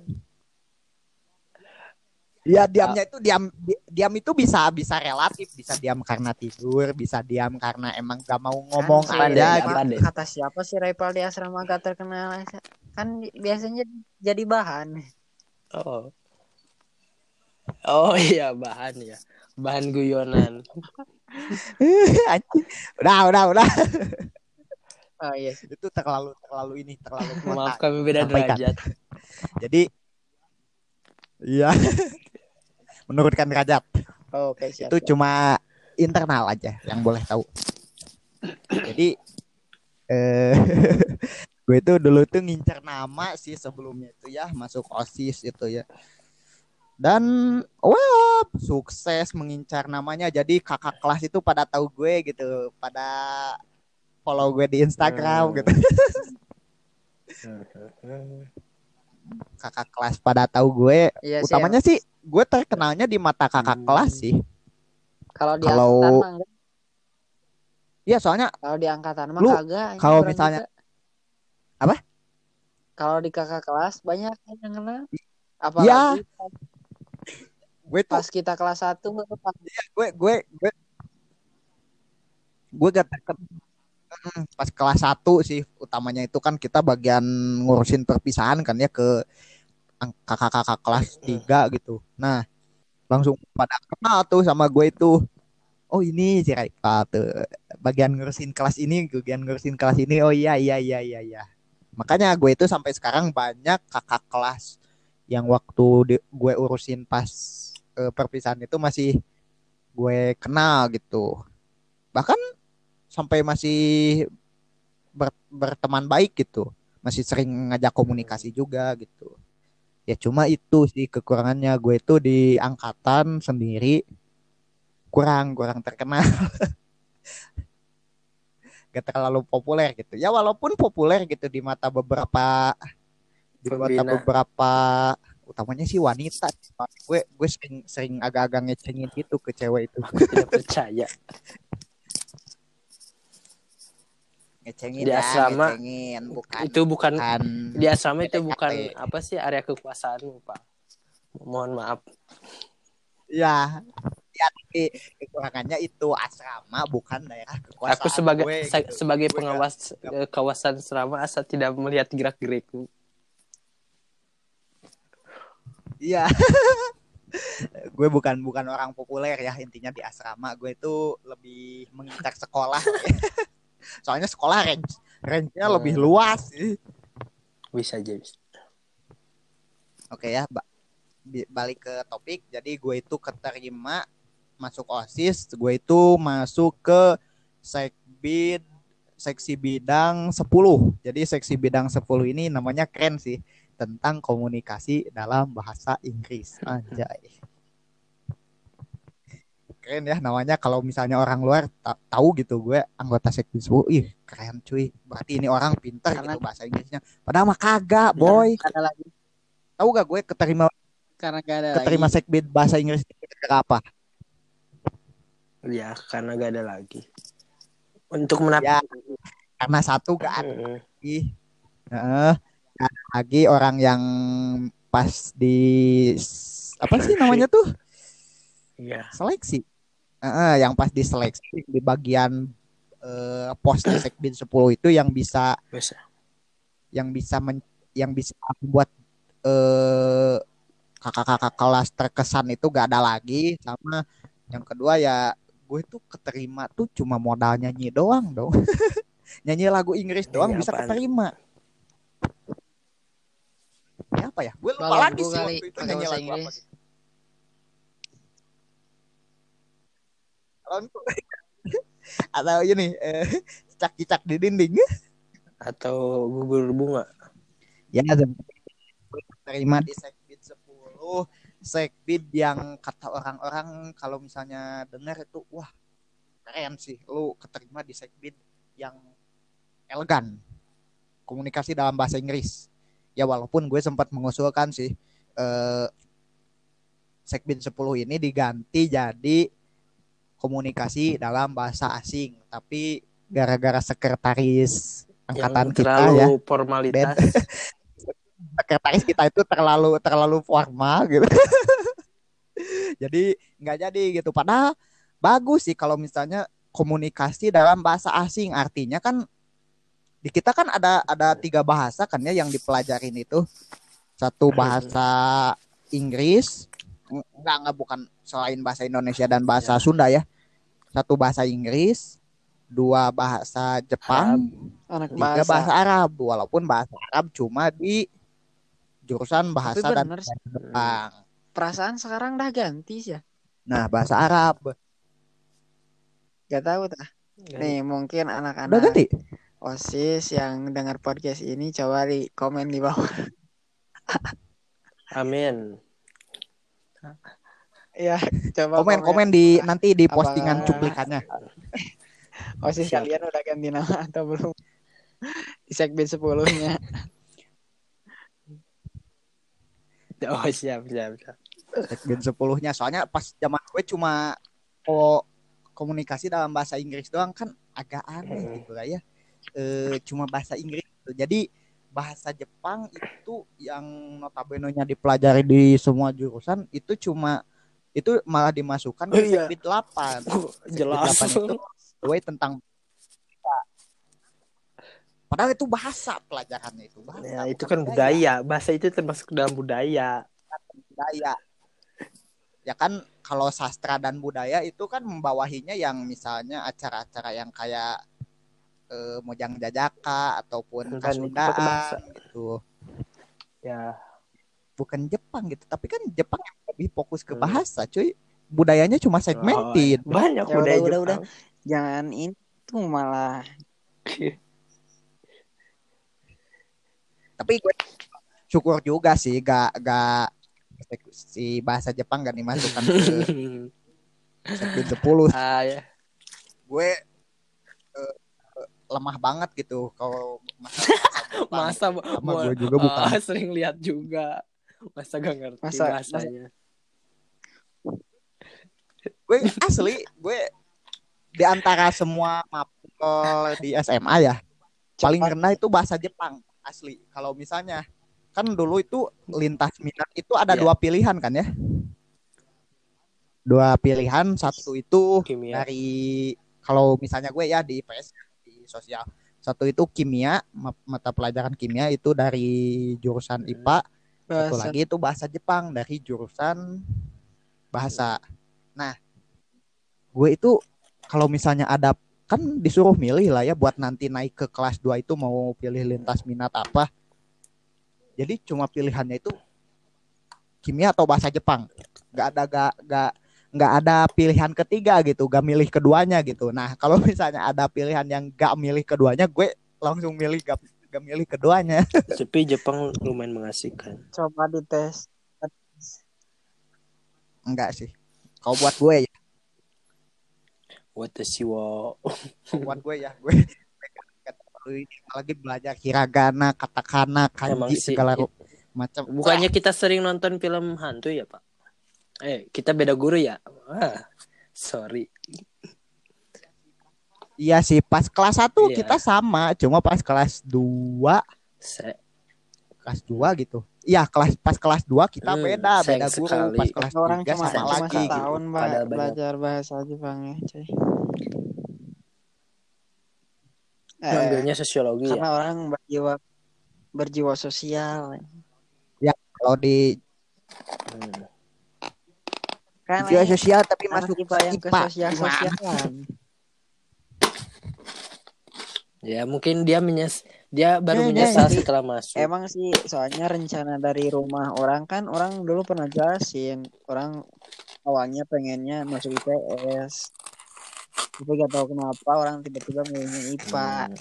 Ya diamnya itu diam di- diam itu bisa bisa relatif, bisa diam karena tidur, bisa diam karena emang gak mau ngomong Kan aja gitu. Kata siapa sih rival di asrama gak terkenal kan biasanya jadi bahan Oh. Oh *laughs* iya bahan ya. Bahan guyonan. *laughs* Anjing. udah, udah, udah. oh iya. Itu terlalu terlalu ini, terlalu Maaf kami beda Sampaikan. derajat. Jadi iya. *laughs* Menurutkan derajat. Oh, oke siap itu cuma internal aja yang boleh tahu. Jadi eh *laughs* gue itu dulu tuh ngincer nama sih sebelumnya itu ya masuk OSIS itu ya. Dan well sukses mengincar namanya jadi kakak kelas itu pada tahu gue gitu, pada follow gue di Instagram Hmm. gitu. *laughs* Kakak kelas pada tahu gue. Iya sih, Utamanya sih gue terkenalnya di mata kakak Hmm. kelas sih. kalau di kalau- angkatan. Iya soalnya kalau di angkatan mah Lu, kagak kalau misalnya- juga. Apa? kalau di kakak kelas banyak yang kenal Ya. apalagi pas, gue tuh pas kita kelas 1 pas gue gue gue gue gak terken Mm, pas kelas 1 sih utamanya itu kan kita bagian ngurusin perpisahan kan ya ke kakak-kakak kelas 3 gitu. Nah, langsung pada kenal tuh sama gue itu. Oh, ini si Raika tuh bagian ngurusin kelas ini, bagian ngurusin kelas ini. Oh iya iya iya iya iya. Makanya gue itu sampai sekarang banyak kakak kelas yang waktu di- gue urusin pas eh, perpisahan itu masih gue kenal gitu. Bahkan sampai masih ber- berteman baik gitu. Masih sering ngajak komunikasi juga gitu. Ya cuma itu sih kekurangannya gue itu di angkatan sendiri kurang kurang terkenal. *laughs* Gak terlalu populer gitu. Ya walaupun populer gitu di mata beberapa di mata beberapa utamanya sih wanita. Gue gue sering sering agak-agak ngecengin gitu ke cewek itu. *laughs* Aku tidak percaya. Ngecengin Di ya, asrama, ngecengin bukan itu bukan bukan di asrama itu bukan apa sih area kekuasaanmu pak. Mohon maaf. ya ya tapi kekurangannya itu asrama bukan daerah kekuasaan Aku sebagai gue, sa- gitu. sebagai Gue pengawas eh, kawasan asrama asal tidak melihat gerak gerikku. Iya. *laughs* gue bukan bukan orang populer ya intinya di asrama gue itu lebih mengincar sekolah. *laughs* Soalnya sekolah range range-nya lebih Hmm. luas sih. Bisa aja. bisa. Oke ya, ba- balik ke topik. Jadi gue itu keterima masuk OSIS, gue itu masuk ke sekbid seksi bidang 10. Jadi seksi bidang 10 ini namanya keren sih, tentang komunikasi dalam bahasa Inggris. Anjay. Keren ya namanya kalau misalnya orang luar ta- tahu gitu gue anggota sekbid 10 ih keren cuy berarti ini orang pinter Karena- gitu bahasa Inggrisnya padahal mah kagak boy ada lagi tahu gak gue keterima karena gak ada keterima lagi. sekbid bahasa Inggris apa Ya, karena gak ada lagi. Untuk menap ya karena satu gak ada Mm-mm. lagi Heeh. Gak ada lagi orang yang pas di apa sih namanya tuh Iya. seleksi Heeh, yang pas di seleksi di bagian eh, pos di sekbid 10 itu yang bisa Bisa. yang bisa men- yang bisa membuat eh kakak-kakak kelas terkesan itu gak ada lagi sama yang kedua ya gue tuh keterima tuh cuma modal nyanyi doang dong *laughs* nyanyi lagu Inggris doang Nyanyi bisa apaan? keterima ya apa ya gue lupa lagi sih waktu itu nyanyi lagu apa Inggris. *laughs* atau ini eh, *laughs* cicak-cicak di dinding. Atau gugur bunga. ya terima di sekbid 10 sekbid yang kata orang-orang kalau misalnya dengar itu wah keren sih. Lu keterima di sekbid yang elegan. Komunikasi dalam bahasa Inggris. Ya walaupun gue sempat mengusulkan sih eh, sekbid 10 ini diganti jadi komunikasi dalam bahasa asing tapi gara-gara sekretaris angkatan Yang kita terlalu ya formalitas. *laughs* sekretaris kita itu terlalu terlalu formal gitu. *laughs* jadi nggak jadi gitu. Padahal bagus sih kalau misalnya komunikasi dalam bahasa asing. Artinya kan di kita kan ada ada tiga bahasa kan ya yang dipelajarin itu. Satu bahasa Inggris, enggak enggak bukan selain bahasa Indonesia dan bahasa Sunda ya. Satu bahasa Inggris, dua bahasa Jepang, anak tiga bahasa, bahasa Arab walaupun bahasa Arab cuma di jurusan bahasa dan bener sih. bahasa Jepang. perasaan sekarang dah ganti sih ya Nah, bahasa Arab gak tahu tah nih mungkin udah anak-anak ganti. osis yang dengar podcast ini coba di komen di bawah *laughs* Amin. Ya coba Komen komen di nanti di Apa- postingan cuplikannya. *laughs* osis Siap. kalian udah ganti nama atau belum di segmen sepuluhnya *laughs* Oh, siap, siap, siap. Sekben 10-nya. Soalnya pas zaman gue cuma ko- komunikasi dalam bahasa Inggris doang kan agak aneh Hmm. gitu lah ya. Eh cuma bahasa Inggris. Jadi bahasa Jepang itu yang notabene-nya dipelajari di semua jurusan itu cuma itu malah dimasukkan Oh, ke iya. Sekbid 8. Oh, Sekbid jelas. 8 itu gue tentang Padahal itu bahasa pelajarannya itu bahasa. Ya, itu kan budaya. Bahasa itu termasuk dalam budaya. budaya. Ya kan kalau sastra dan budaya itu kan membawahinya yang misalnya acara-acara yang kayak eh, Mojang Jajaka ataupun. Kasundaan gitu. Ya, Bukan Jepang gitu, tapi kan Jepang yang lebih fokus ke Hmm. bahasa, cuy. Budayanya cuma segmented. *laughs* banyak Ya budaya udah, udah, Jepang. udah. jangan itu malah Tapi gue syukur juga sih gak gak si bahasa Jepang gak dimasukkan ke *laughs* segmen 10 ah, ya. gue lemah banget gitu kalau Jepang. Masa *laughs* Sama mau- gue juga bukan. ah, sering lihat juga. Masa gak ngerti Masa- bahasanya. gue asli gue di antara semua mapel di SMA ya paling rendah itu bahasa Jepang asli kalau misalnya kan dulu itu lintas minat itu ada Iya. dua pilihan kan ya dua pilihan satu itu Kimia. dari kalau misalnya gue ya di IPS sosial satu itu kimia ma- mata pelajaran kimia itu dari jurusan. IPA satu bahasa lagi itu bahasa Jepang dari jurusan bahasa. Nah, gue itu kalau misalnya ada kan disuruh milih lah ya buat nanti naik ke kelas 2 itu mau pilih lintas minat apa. Jadi cuma pilihannya itu kimia atau bahasa Jepang. Gak ada gak gak nggak ada pilihan ketiga gitu, gak milih keduanya gitu. Nah, kalau *laughs* misalnya ada pilihan yang gak milih keduanya, gue langsung milih gak, gak milih keduanya. *laughs* Tapi Jepang lumayan mengasihkan. coba dites Enggak sih. Kalau buat gue ya. What the siwa. buat gue ya gue *laughs* lagi belajar hiragana katakana Emang kanji sih, segala ru- macam Bukannya kita sering nonton film hantu ya, Pak? Eh, kita beda guru ya? Ah, sorry. iya sih pas kelas 1 Iya. kita sama cuma pas kelas 2 Se kelas 2 gitu iya kelas pas kelas 2 kita Hmm, beda beda guru sekali. pas kelas orang 3 cuma sama cuma lagi gitu. setahun Pak, Padahal banyak. belajar bahasa Jepang ya cuy Eh, Ngambilnya sosiologi karena ya. orang berjiwa berjiwa sosial kalau di Hmm. Kan Jiwa sosial tapi masuk IPA sosial sosialan Ya, mungkin dia menyes dia baru Ya, ya, menyesal ya. setelah masuk. emang sih soalnya rencana dari rumah orang kan orang dulu pernah jelasin orang awalnya pengennya masuk IPS tapi gak tahu kenapa orang tiba-tiba milihnya IPA Hmm.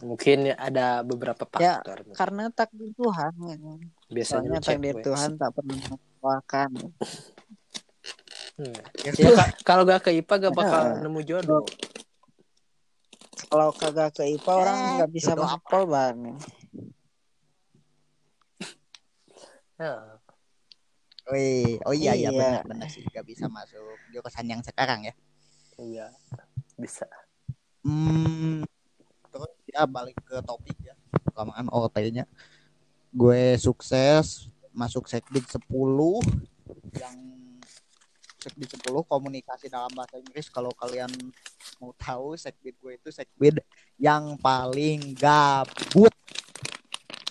Mungkin ada beberapa Ya, faktor. karena takdir Tuhan ya. Biasanya soalnya takdir. Tuhan tak pernah mengecewakan Hmm. Ya, Ya, ka- kalau gak ke IPA gak bakal Ya. nemu jodoh. kalau kagak ke IPA orang Eh, nggak bisa polban Ya. Wih, oh iya iya Iya. benar benar sih gak bisa masuk jurusan yang sekarang ya. Iya. Bisa. Hmm, ya balik ke topik ya. Kelamaan OT-nya. Gue sukses masuk Sekbid 10 yang Sekbid 10 komunikasi dalam bahasa Inggris kalau kalian mau tahu Sekbid gue itu Sekbid yang paling gabut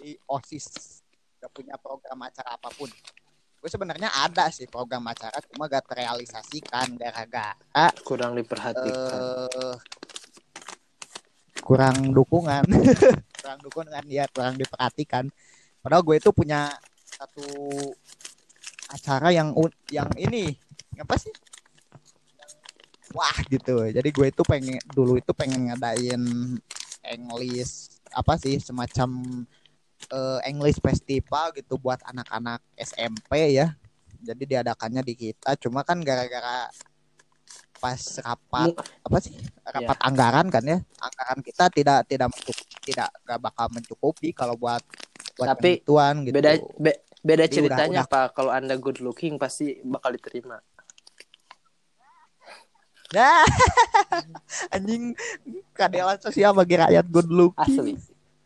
di OSIS. Gak punya program acara apa pun. Gue sebenarnya ada sih program acara cuma gak terrealisasikan gara-gara Kurang diperhatikan. eh kurang dukungan. *laughs* Kurang dukungan ya kurang diperhatikan. Padahal gue itu punya satu acara yang yang ini apa sih? Wah gitu. Jadi gue itu pengen dulu itu pengen ngadain English apa sih semacam eh, English festival gitu buat anak-anak SMP ya. Jadi diadakannya di kita. Cuma kan gara-gara pas rapat apa sih rapat anggaran kan ya anggaran kita tidak tidak mencukupi, tidak gak bakal mencukupi kalau buat buat Tapi penentuan gitu Beda be- beda Jadi ceritanya udah- Pak. Kalau Anda good looking pasti bakal diterima. Nah, *laughs* anjing keadilan sosial bagi rakyat good looking Asli.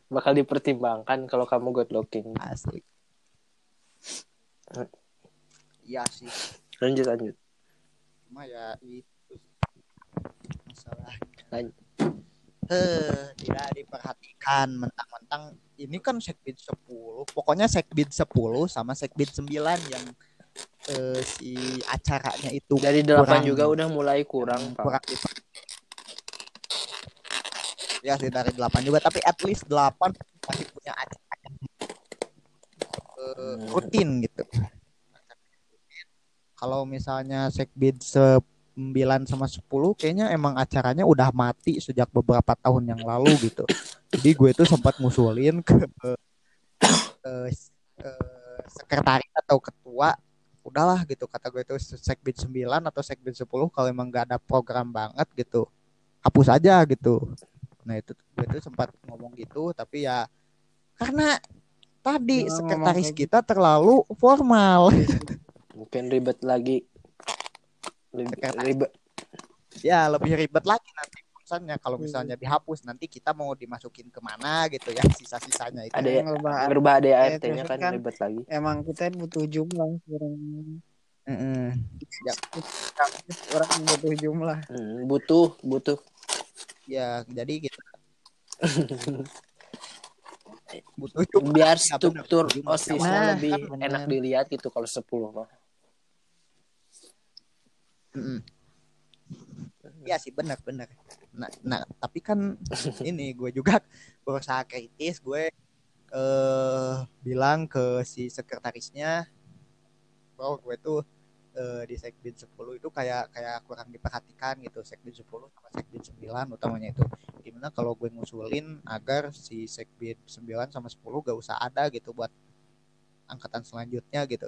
Bakal dipertimbangkan kalau kamu good looking. asli iya sih Lanjut lanjut. cuma ya itu masalah Lanjut. eh tidak diperhatikan mentang-mentang ini kan sekbid 10 pokoknya sekbid 10 sama sekbid 9 yang eh, si acaranya itu Dari delapan kurang- juga udah mulai kurang, Pak. kurang diper- ya sih dari 8 juga tapi at least 8 masih punya acara yang, eh, rutin gitu kalau misalnya sekbid 9 sama 10 kayaknya emang acaranya udah mati sejak beberapa tahun yang lalu gitu. Jadi gue tuh sempat ngusulin ke eh, eh, sekretaris atau ketua udahlah gitu kata gue itu sekbid 9 atau sekbid 10 kalau emang gak ada program banget gitu hapus aja gitu. Nah itu gue tuh sempat ngomong gitu tapi ya karena tadi ngomong sekretaris kita terlalu formal. Mungkin ribet lagi. Ribet, ya lebih ribet lagi nanti urusannya Hmm. kalau misalnya dihapus nanti kita mau dimasukin ke mana gitu ya sisa-sisanya itu Ada ya, Ngerubah berubah Eh, ADART-nya terus kan kan- ribet lagi. emang kita butuh jumlah sekarang Mm-mm. orang butuh jumlah Hmm, butuh, butuh. ya jadi kita *laughs* butuh juga Biar Ya, struktur Jumlah. OSISnya lebih benar. enak dilihat gitu kalau 10 mah. Mm-mm. Iya sih benar benar. Nah, nah tapi kan *laughs* ini gue juga berusaha kritis gue eh bilang ke si sekretarisnya bahwa gue tuh eh, di sekbid 10 itu kayak kayak kurang diperhatikan gitu sekbid 10 sama sekbid 9 utamanya itu gimana kalau gue ngusulin agar si sekbid 9 sama 10 gak usah ada gitu buat angkatan selanjutnya gitu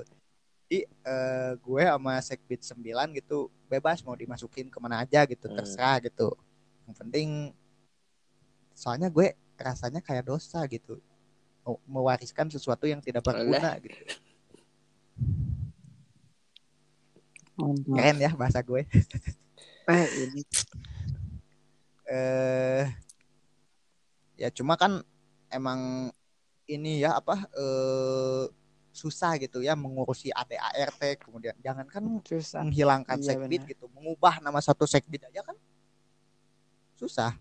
Jadi eh, gue sama Sekbid 9 gitu bebas mau dimasukin ke mana aja gitu Hmm. terserah gitu. Yang penting soalnya gue rasanya kayak dosa gitu mewariskan sesuatu yang tidak berguna gitu. Mantap. Keren ya bahasa gue. *laughs* Eh, ini eh ya cuma kan emang ini ya apa eh susah gitu ya mengurusi ADART kemudian jangankan susah. menghilangkan Iya, sekbid gitu mengubah nama satu sekbid aja kan susah.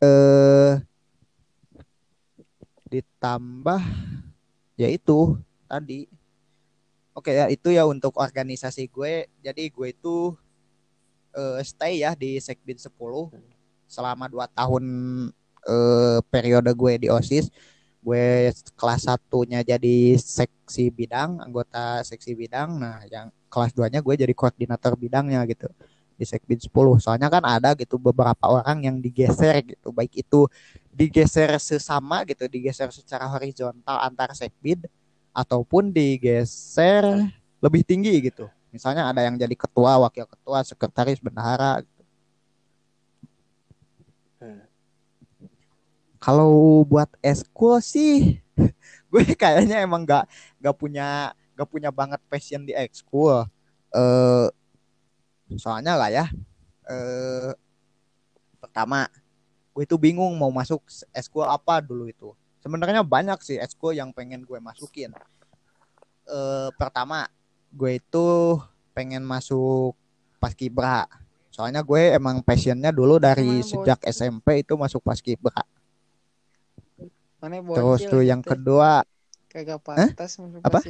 Eh ditambah ya itu tadi. Oke ya itu ya untuk organisasi gue. Jadi gue itu eh, stay ya di sekbid 10 selama dua tahun eh, periode gue di osis gue kelas satunya jadi seksi bidang anggota seksi bidang. Nah yang kelas 2 nya gue jadi koordinator bidangnya gitu di sekbid 10 soalnya kan ada gitu beberapa orang yang digeser gitu baik itu digeser sesama gitu digeser secara horizontal antar sekbid ataupun digeser lebih tinggi gitu. Misalnya ada yang jadi ketua wakil ketua sekretaris bendahara gitu. Hmm. Kalau buat eskul sih *laughs* gue kayaknya emang nggak nggak punya nggak punya banget passion di ekskul eh soalnya lah ya eh pertama gue itu bingung mau masuk eskul apa dulu itu. Sebenarnya banyak sih eskul yang pengen gue masukin. Eh pertama gue itu pengen masuk paskibra. Soalnya gue emang passionnya dulu dari sejak. SMP itu masuk paskibra Mana terus bocil tuh yang gitu. kedua kagak pantas masuk Apa? *laughs*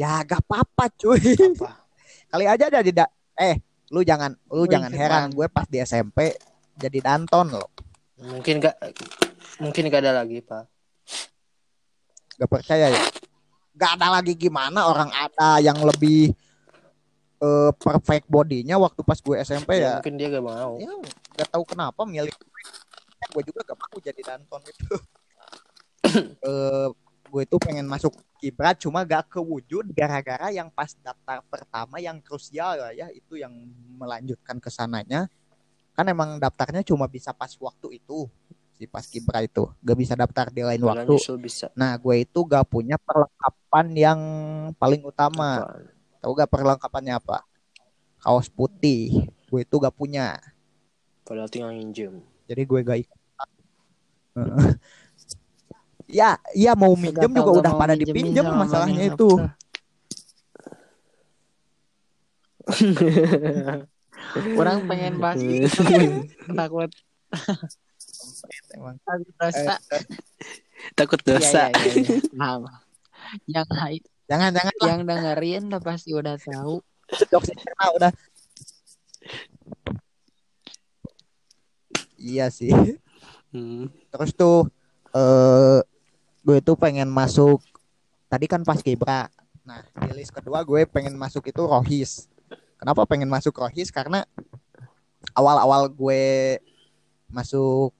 ya gak apa-apa cuy Apa? *laughs* kali aja jadi da- eh lu jangan lu Wih, jangan heran gue pas di SMP jadi danton loh Mungkin gak mungkin gak ada lagi, Pak. gak percaya ya gak ada lagi gimana orang ada yang lebih eh, perfect bodinya waktu pas gue SMP Ya, ya mungkin dia gak mau. ya gak tahu kenapa milih gue juga gak mau jadi danton itu *coughs* eh gue itu pengen masuk kibrat cuma gak kewujud gara-gara yang pas daftar pertama yang krusial lah ya itu yang melanjutkan ke sananya kan emang daftarnya cuma bisa pas waktu itu si pas kibra itu gak bisa daftar di lain Bulan waktu bisa. nah gue itu gak punya perlengkapan yang paling utama Apa? Tahu gak perlengkapannya apa kaos putih gue itu gak punya Padahal tinggal nginjem. jadi gue gak ikut *laughs* ya iya mau minjem juga udah pada dipinjem masalahnya itu. *laughs* Orang pengen bahas itu *laughs* takut takut dosa. Takut dosa. iya, iya, iya. Paham. Yang jangan jangan lah. Yang dengerin udah pasti udah tahu. jokes internal udah. Iya sih. Hmm. terus tuh eh gue tuh pengen masuk tadi kan pas kibra. Nah di list kedua gue pengen masuk itu rohis. Kenapa pengen masuk rohis? Karena awal-awal gue masuk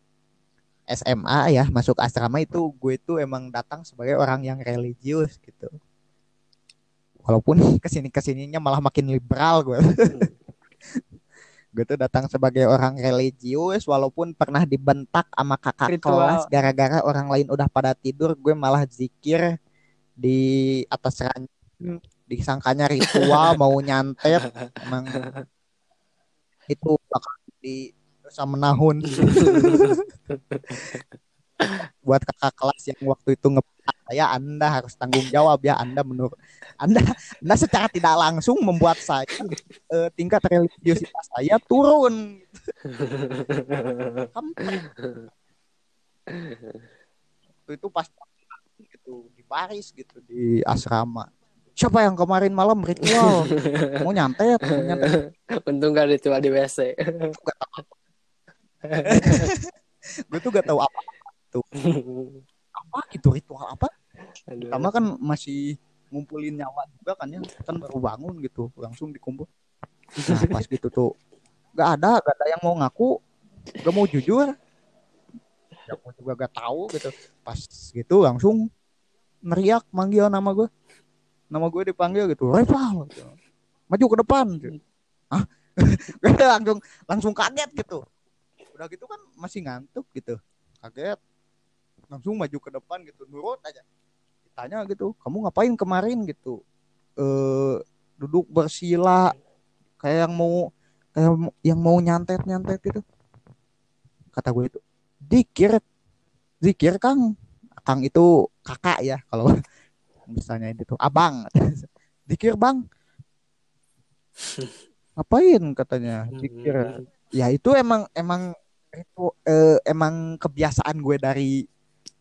SMA ya masuk asrama itu gue tuh emang datang sebagai orang yang religius gitu walaupun *laughs* ke sini ke sininya malah makin liberal gue *laughs* gue tuh datang sebagai orang religius walaupun pernah dibentak sama kakak Ritual. kelas gara-gara orang lain udah pada tidur gue malah zikir di atas ranjang. Disangkanya ritual *laughs* mau nyantet emang itu bakal di dosa menahun. Buat kakak kelas yang waktu itu ngebentak saya anda harus tanggung jawab ya anda menurut anda anda secara tidak langsung membuat saya eh, tingkat religiusitas saya turun. Waktu itu pas gitu di Paris gitu di asrama. Siapa yang kemarin malam ritual? Mau nyantet mau nyantet. Untung gak ritual di WC. gue tuh gak tahu apa apa itu ritual apa? Aduh. pertama kan masih ngumpulin nyawa juga kan ya. Kan baru bangun gitu langsung dikumpul. Nah pas *laughs* gitu tuh gak ada gak ada yang mau ngaku. Gak mau jujur. Aku juga gak tahu gitu. Pas gitu langsung neriak manggil nama gue nama gue dipanggil gitu rival gitu. maju ke depan gitu. ah *laughs* langsung langsung kaget gitu. Udah gitu kan masih ngantuk gitu. Kaget langsung maju ke depan gitu nurut aja. Ditanya gitu kamu ngapain kemarin? gitu. Eh duduk bersila kayak yang mau kayak yang mau nyantet nyantet gitu. Kata gue itu dikir zikir kang. Kang itu kakak ya kalau *laughs* misalnya itu abang. *laughs* Dikir bang. *laughs* Ngapain? katanya dikir. Ya itu emang emang itu eh, emang kebiasaan gue dari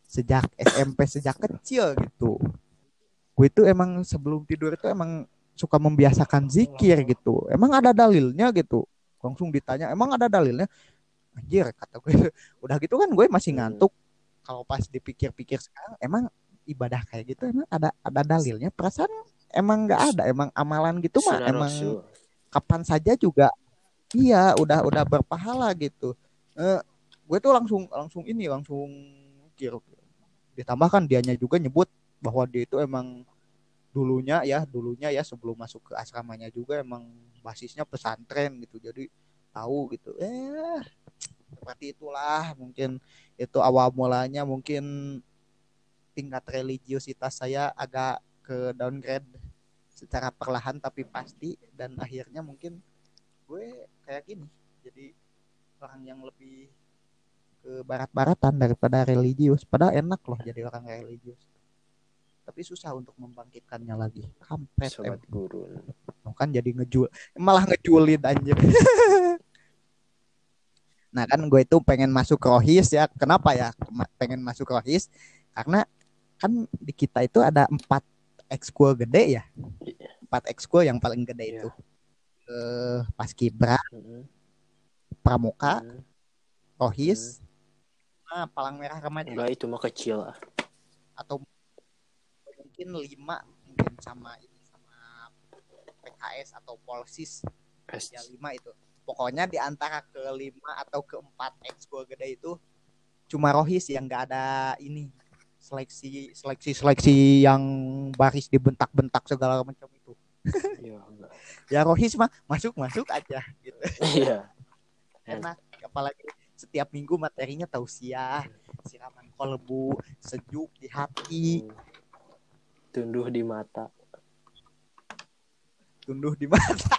sejak SMP sejak kecil gitu. Gue itu emang sebelum tidur itu emang suka membiasakan zikir gitu. Emang ada dalilnya gitu. Langsung ditanya emang ada dalilnya? Anjir kata gue. *laughs* Udah gitu kan gue masih ngantuk. Kalau pas dipikir-pikir sekarang emang ibadah kayak gitu emang ada ada dalilnya? Perasaan emang nggak ada. Emang amalan gitu mah emang kapan saja juga iya udah udah berpahala gitu. Eh gue tuh langsung langsung ini langsung mikir ditambahkan dianya juga nyebut bahwa dia itu emang dulunya ya dulunya ya sebelum masuk ke asramanya juga emang basisnya pesantren gitu. Jadi tahu gitu. Eh seperti itulah mungkin itu awal mulanya. Mungkin tingkat religiositas saya agak ke downgrade secara perlahan tapi pasti. Dan akhirnya mungkin gue kayak gini. Jadi orang yang lebih ke barat-baratan daripada religius. Padahal enak loh jadi orang religius. Tapi susah untuk membangkitkannya lagi. Kampret sobat guru emang. kan jadi ngejul malah ngejulin anjir *laughs* nah kan gue itu pengen masuk rohis ya. Kenapa ya pengen masuk rohis? Karena kan di kita itu ada empat ekskul gede ya. Empat ekskul yang paling gede Iya. itu. Eh paskibra Mm-mm. pramuka Mm. rohis nah palang merah remaja. Enggak itu mah kecil ah. Atau mungkin lima mungkin sama ini sama PKS atau Polsis. S- ya lima itu. Pokoknya di antara kelima atau keempat ekskul gede itu cuma Rohis yang nggak ada ini. Seleksi seleksi seleksi yang baris dibentak-bentak segala macam itu. *laughs* Iya ya Rohis mah masuk masuk aja gitu. Iya. *laughs* Enak apalagi setiap minggu materinya tausiah siraman kolbu sejuk di hati. Tunduh di mata. Tunduh di mata.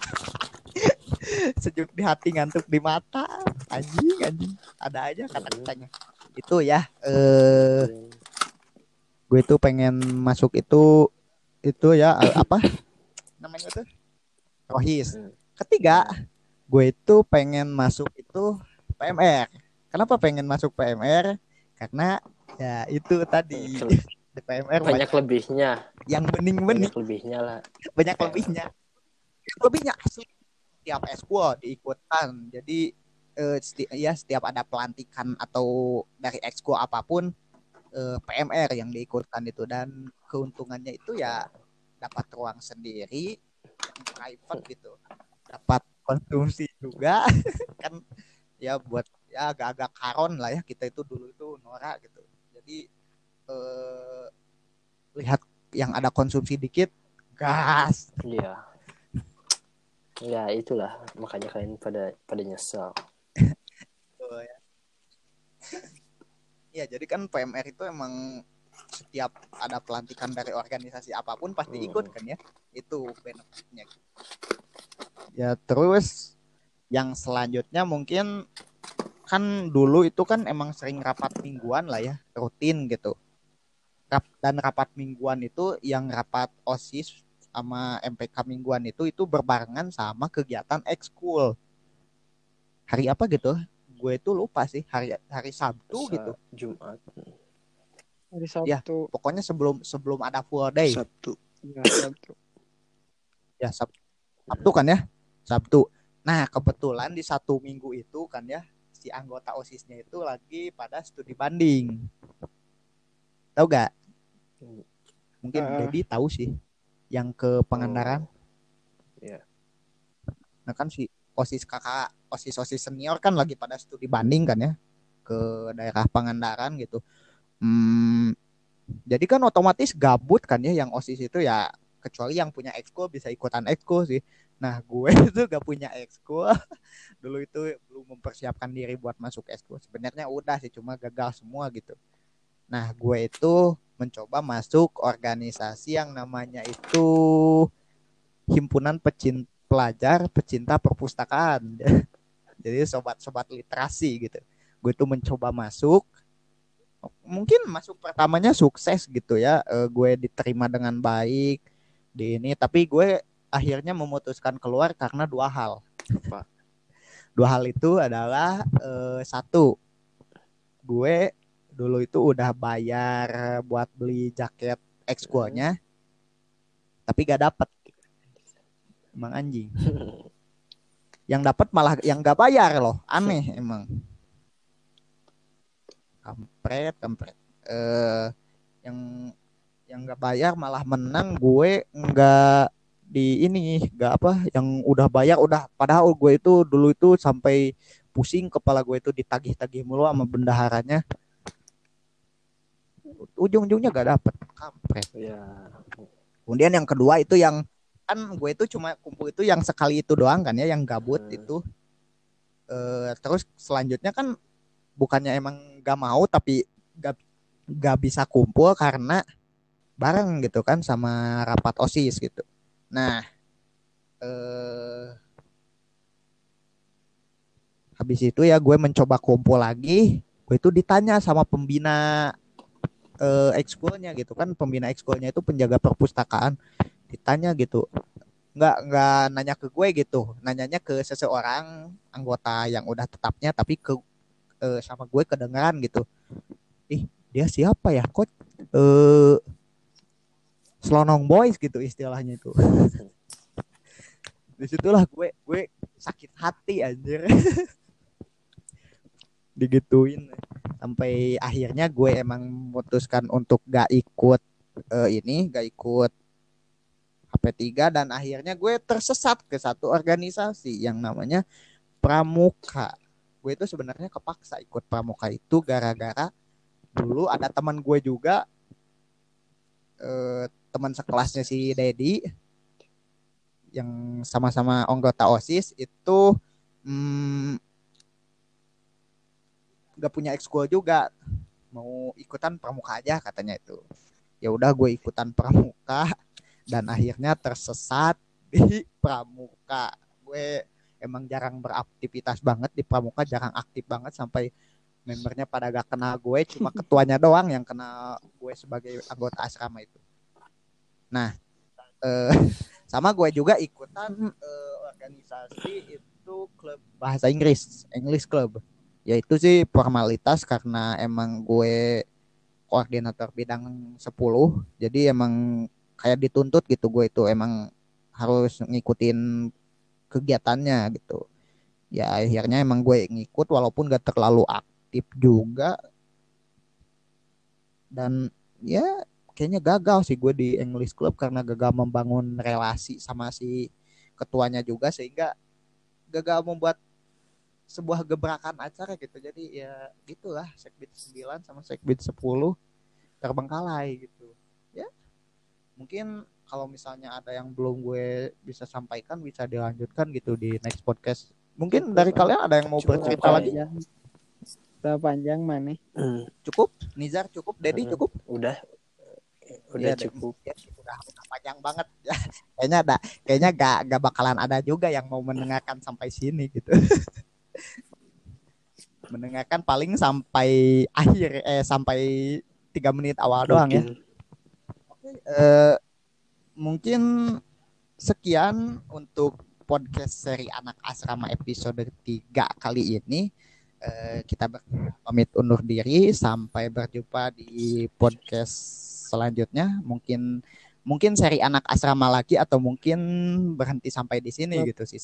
*laughs* Sejuk di hati ngantuk di mata. Anjing anjing. Ada aja kata-katanya itu ya eh gue tuh pengen masuk itu itu ya apa? Namanya tuh? Rohis. Hmm. ketiga gue itu pengen masuk itu PMR kenapa pengen masuk PMR karena ya itu tadi. Di PMR banyak banyak lebihnya. Yang bening-bening. Banyak lebihnya lah. Banyak lebihnya. Banyak lebihnya. Asli. Setiap eskul diikutkan jadi eh, seti- ya setiap ada pelantikan atau dari ekskul apa pun eh, PMR yang diikutkan itu. Dan keuntungannya itu ya dapat ruang sendiri private gitu. Dapat konsumsi juga. *laughs* Kan ya buat ya agak-agak karon lah ya kita itu dulu itu norak gitu jadi eh, lihat yang ada konsumsi dikit gas iya ya itulah makanya kalian pada pada nyesel ya. Iya, jadi kan PMR itu emang setiap ada pelantikan dari organisasi apa pun pasti Hmm. ikut kan ya. Itu benefitnya. Ya terus yang selanjutnya mungkin kan dulu itu kan emang sering rapat mingguan lah ya, rutin gitu. Dan rapat mingguan itu yang rapat OSIS sama MPK mingguan itu itu berbarengan sama kegiatan ekskul. Hari apa gitu? Gue itu lupa sih hari hari Sabtu Sa- gitu. Jumat Hari Ya. Sabtu. Pokoknya sebelum sebelum ada full day. Sabtu Iya, Sabtu. Ya Sab- Sabtu kan ya? Sabtu. Nah, kebetulan di satu minggu itu kan ya si anggota OSISnya itu lagi pada studi banding. Tahu gak? Mungkin Ah. Dedi tahu sih yang ke Pangandaran. Iya. Nah kan si OSIS kakak, OSIS OSIS senior kan lagi pada studi banding kan ya. ke daerah Pangandaran gitu. Hmm, jadi kan otomatis gabut kan ya yang OSIS itu ya kecuali yang punya ekskul bisa ikutan ekskul sih. Nah, gue *laughs* itu gak punya ekskul. *laughs* Dulu itu belum mempersiapkan diri buat masuk ekskul. Sebenarnya udah sih cuma gagal semua gitu. Nah, gue itu mencoba masuk organisasi yang namanya itu Himpunan Pecinta Pelajar Pecinta Perpustakaan. *laughs* Jadi sobat-sobat literasi gitu. Gue itu mencoba masuk. Mungkin masuk pertamanya sukses gitu ya. E, gue diterima dengan baik di ini. Tapi gue akhirnya memutuskan keluar karena dua hal. Apa? Dua hal itu adalah e, satu, gue dulu itu udah bayar buat beli jaket ekskulnya, tapi gak dapet. Emang anjing. *laughs* Yang dapat malah yang gak bayar loh, aneh emang. Kampret, kampret. Eh, yang yang nggak bayar malah menang gue nggak di ini nggak apa yang udah bayar udah padahal gue itu dulu itu sampai pusing kepala gue itu ditagih-tagih mulu sama bendaharanya ujung-ujungnya gak dapet kampret Ya. kemudian yang kedua itu yang kan gue itu cuma kumpul itu yang sekali itu doang kan ya yang gabut Hmm. itu Eh terus selanjutnya kan bukannya emang gak mau tapi gak gak bisa kumpul karena bareng gitu kan sama rapat osis gitu nah eh habis itu ya gue mencoba kumpul lagi gue itu ditanya sama pembina eh, ekskulnya gitu kan pembina ekskulnya itu penjaga perpustakaan ditanya gitu nggak nggak nanya ke gue gitu nanyanya ke seseorang anggota yang udah tetapnya tapi ke eh, sama gue kedengeran gitu. Ih dia siapa ya? Kok eh Slonong Boys gitu istilahnya itu. *laughs* Di situlah gue gue sakit hati anjir. *laughs* Digituin. Sampai akhirnya gue emang memutuskan untuk gak ikut eh, ini gak ikut HP3 dan akhirnya gue tersesat ke satu organisasi yang namanya Pramuka. Gue itu sebenarnya kepaksa ikut Pramuka itu gara-gara dulu ada teman gue juga eh, teman sekelasnya si Dedi yang sama-sama anggota OSIS itu hmm, gak punya ekskul juga. Mau ikutan pramuka aja katanya itu. Ya udah gue ikutan pramuka dan akhirnya tersesat di *laughs* pramuka. Gue emang jarang beraktivitas banget di pramuka jarang aktif banget sampai membernya pada gak kenal gue cuma *laughs* ketuanya doang yang kenal gue sebagai anggota asrama itu nah eh, *laughs* sama gue juga ikutan eh, organisasi itu klub bahasa Inggris English Club. Ya itu sih formalitas karena emang gue koordinator bidang 10 jadi emang kayak dituntut gitu gue itu emang harus ngikutin kegiatannya gitu. Ya akhirnya emang gue ngikut walaupun gak terlalu aktif juga. Dan ya kayaknya gagal sih gue di English Club karena gagal membangun relasi sama si ketuanya juga sehingga gagal membuat sebuah gebrakan acara gitu. Jadi ya gitulah sekbid 9 sama sekbid 10 terbengkalai gitu. Ya mungkin kalau misalnya ada yang belum gue bisa sampaikan bisa dilanjutkan gitu di next podcast. Mungkin dari kalian ada yang mau Cukup. bercerita lagi? panjang. Udah panjang mana Hmm, cukup. Nizar cukup Dedi Hmm. cukup? udah udah Iya, cukup. ya, *laughs* udah, udah panjang banget. *laughs* Kayaknya ada kayaknya gak, gak bakalan ada juga yang mau mendengarkan sampai sini gitu. *laughs* Mendengarkan paling sampai akhir eh sampai tiga menit awal doang ya. Mungkin. Eh, mungkin sekian untuk podcast seri anak asrama episode 3 kali ini. Eh, kita pamit undur diri. Sampai berjumpa di podcast selanjutnya mungkin mungkin seri anak asrama lagi atau mungkin berhenti sampai di sini gitu sih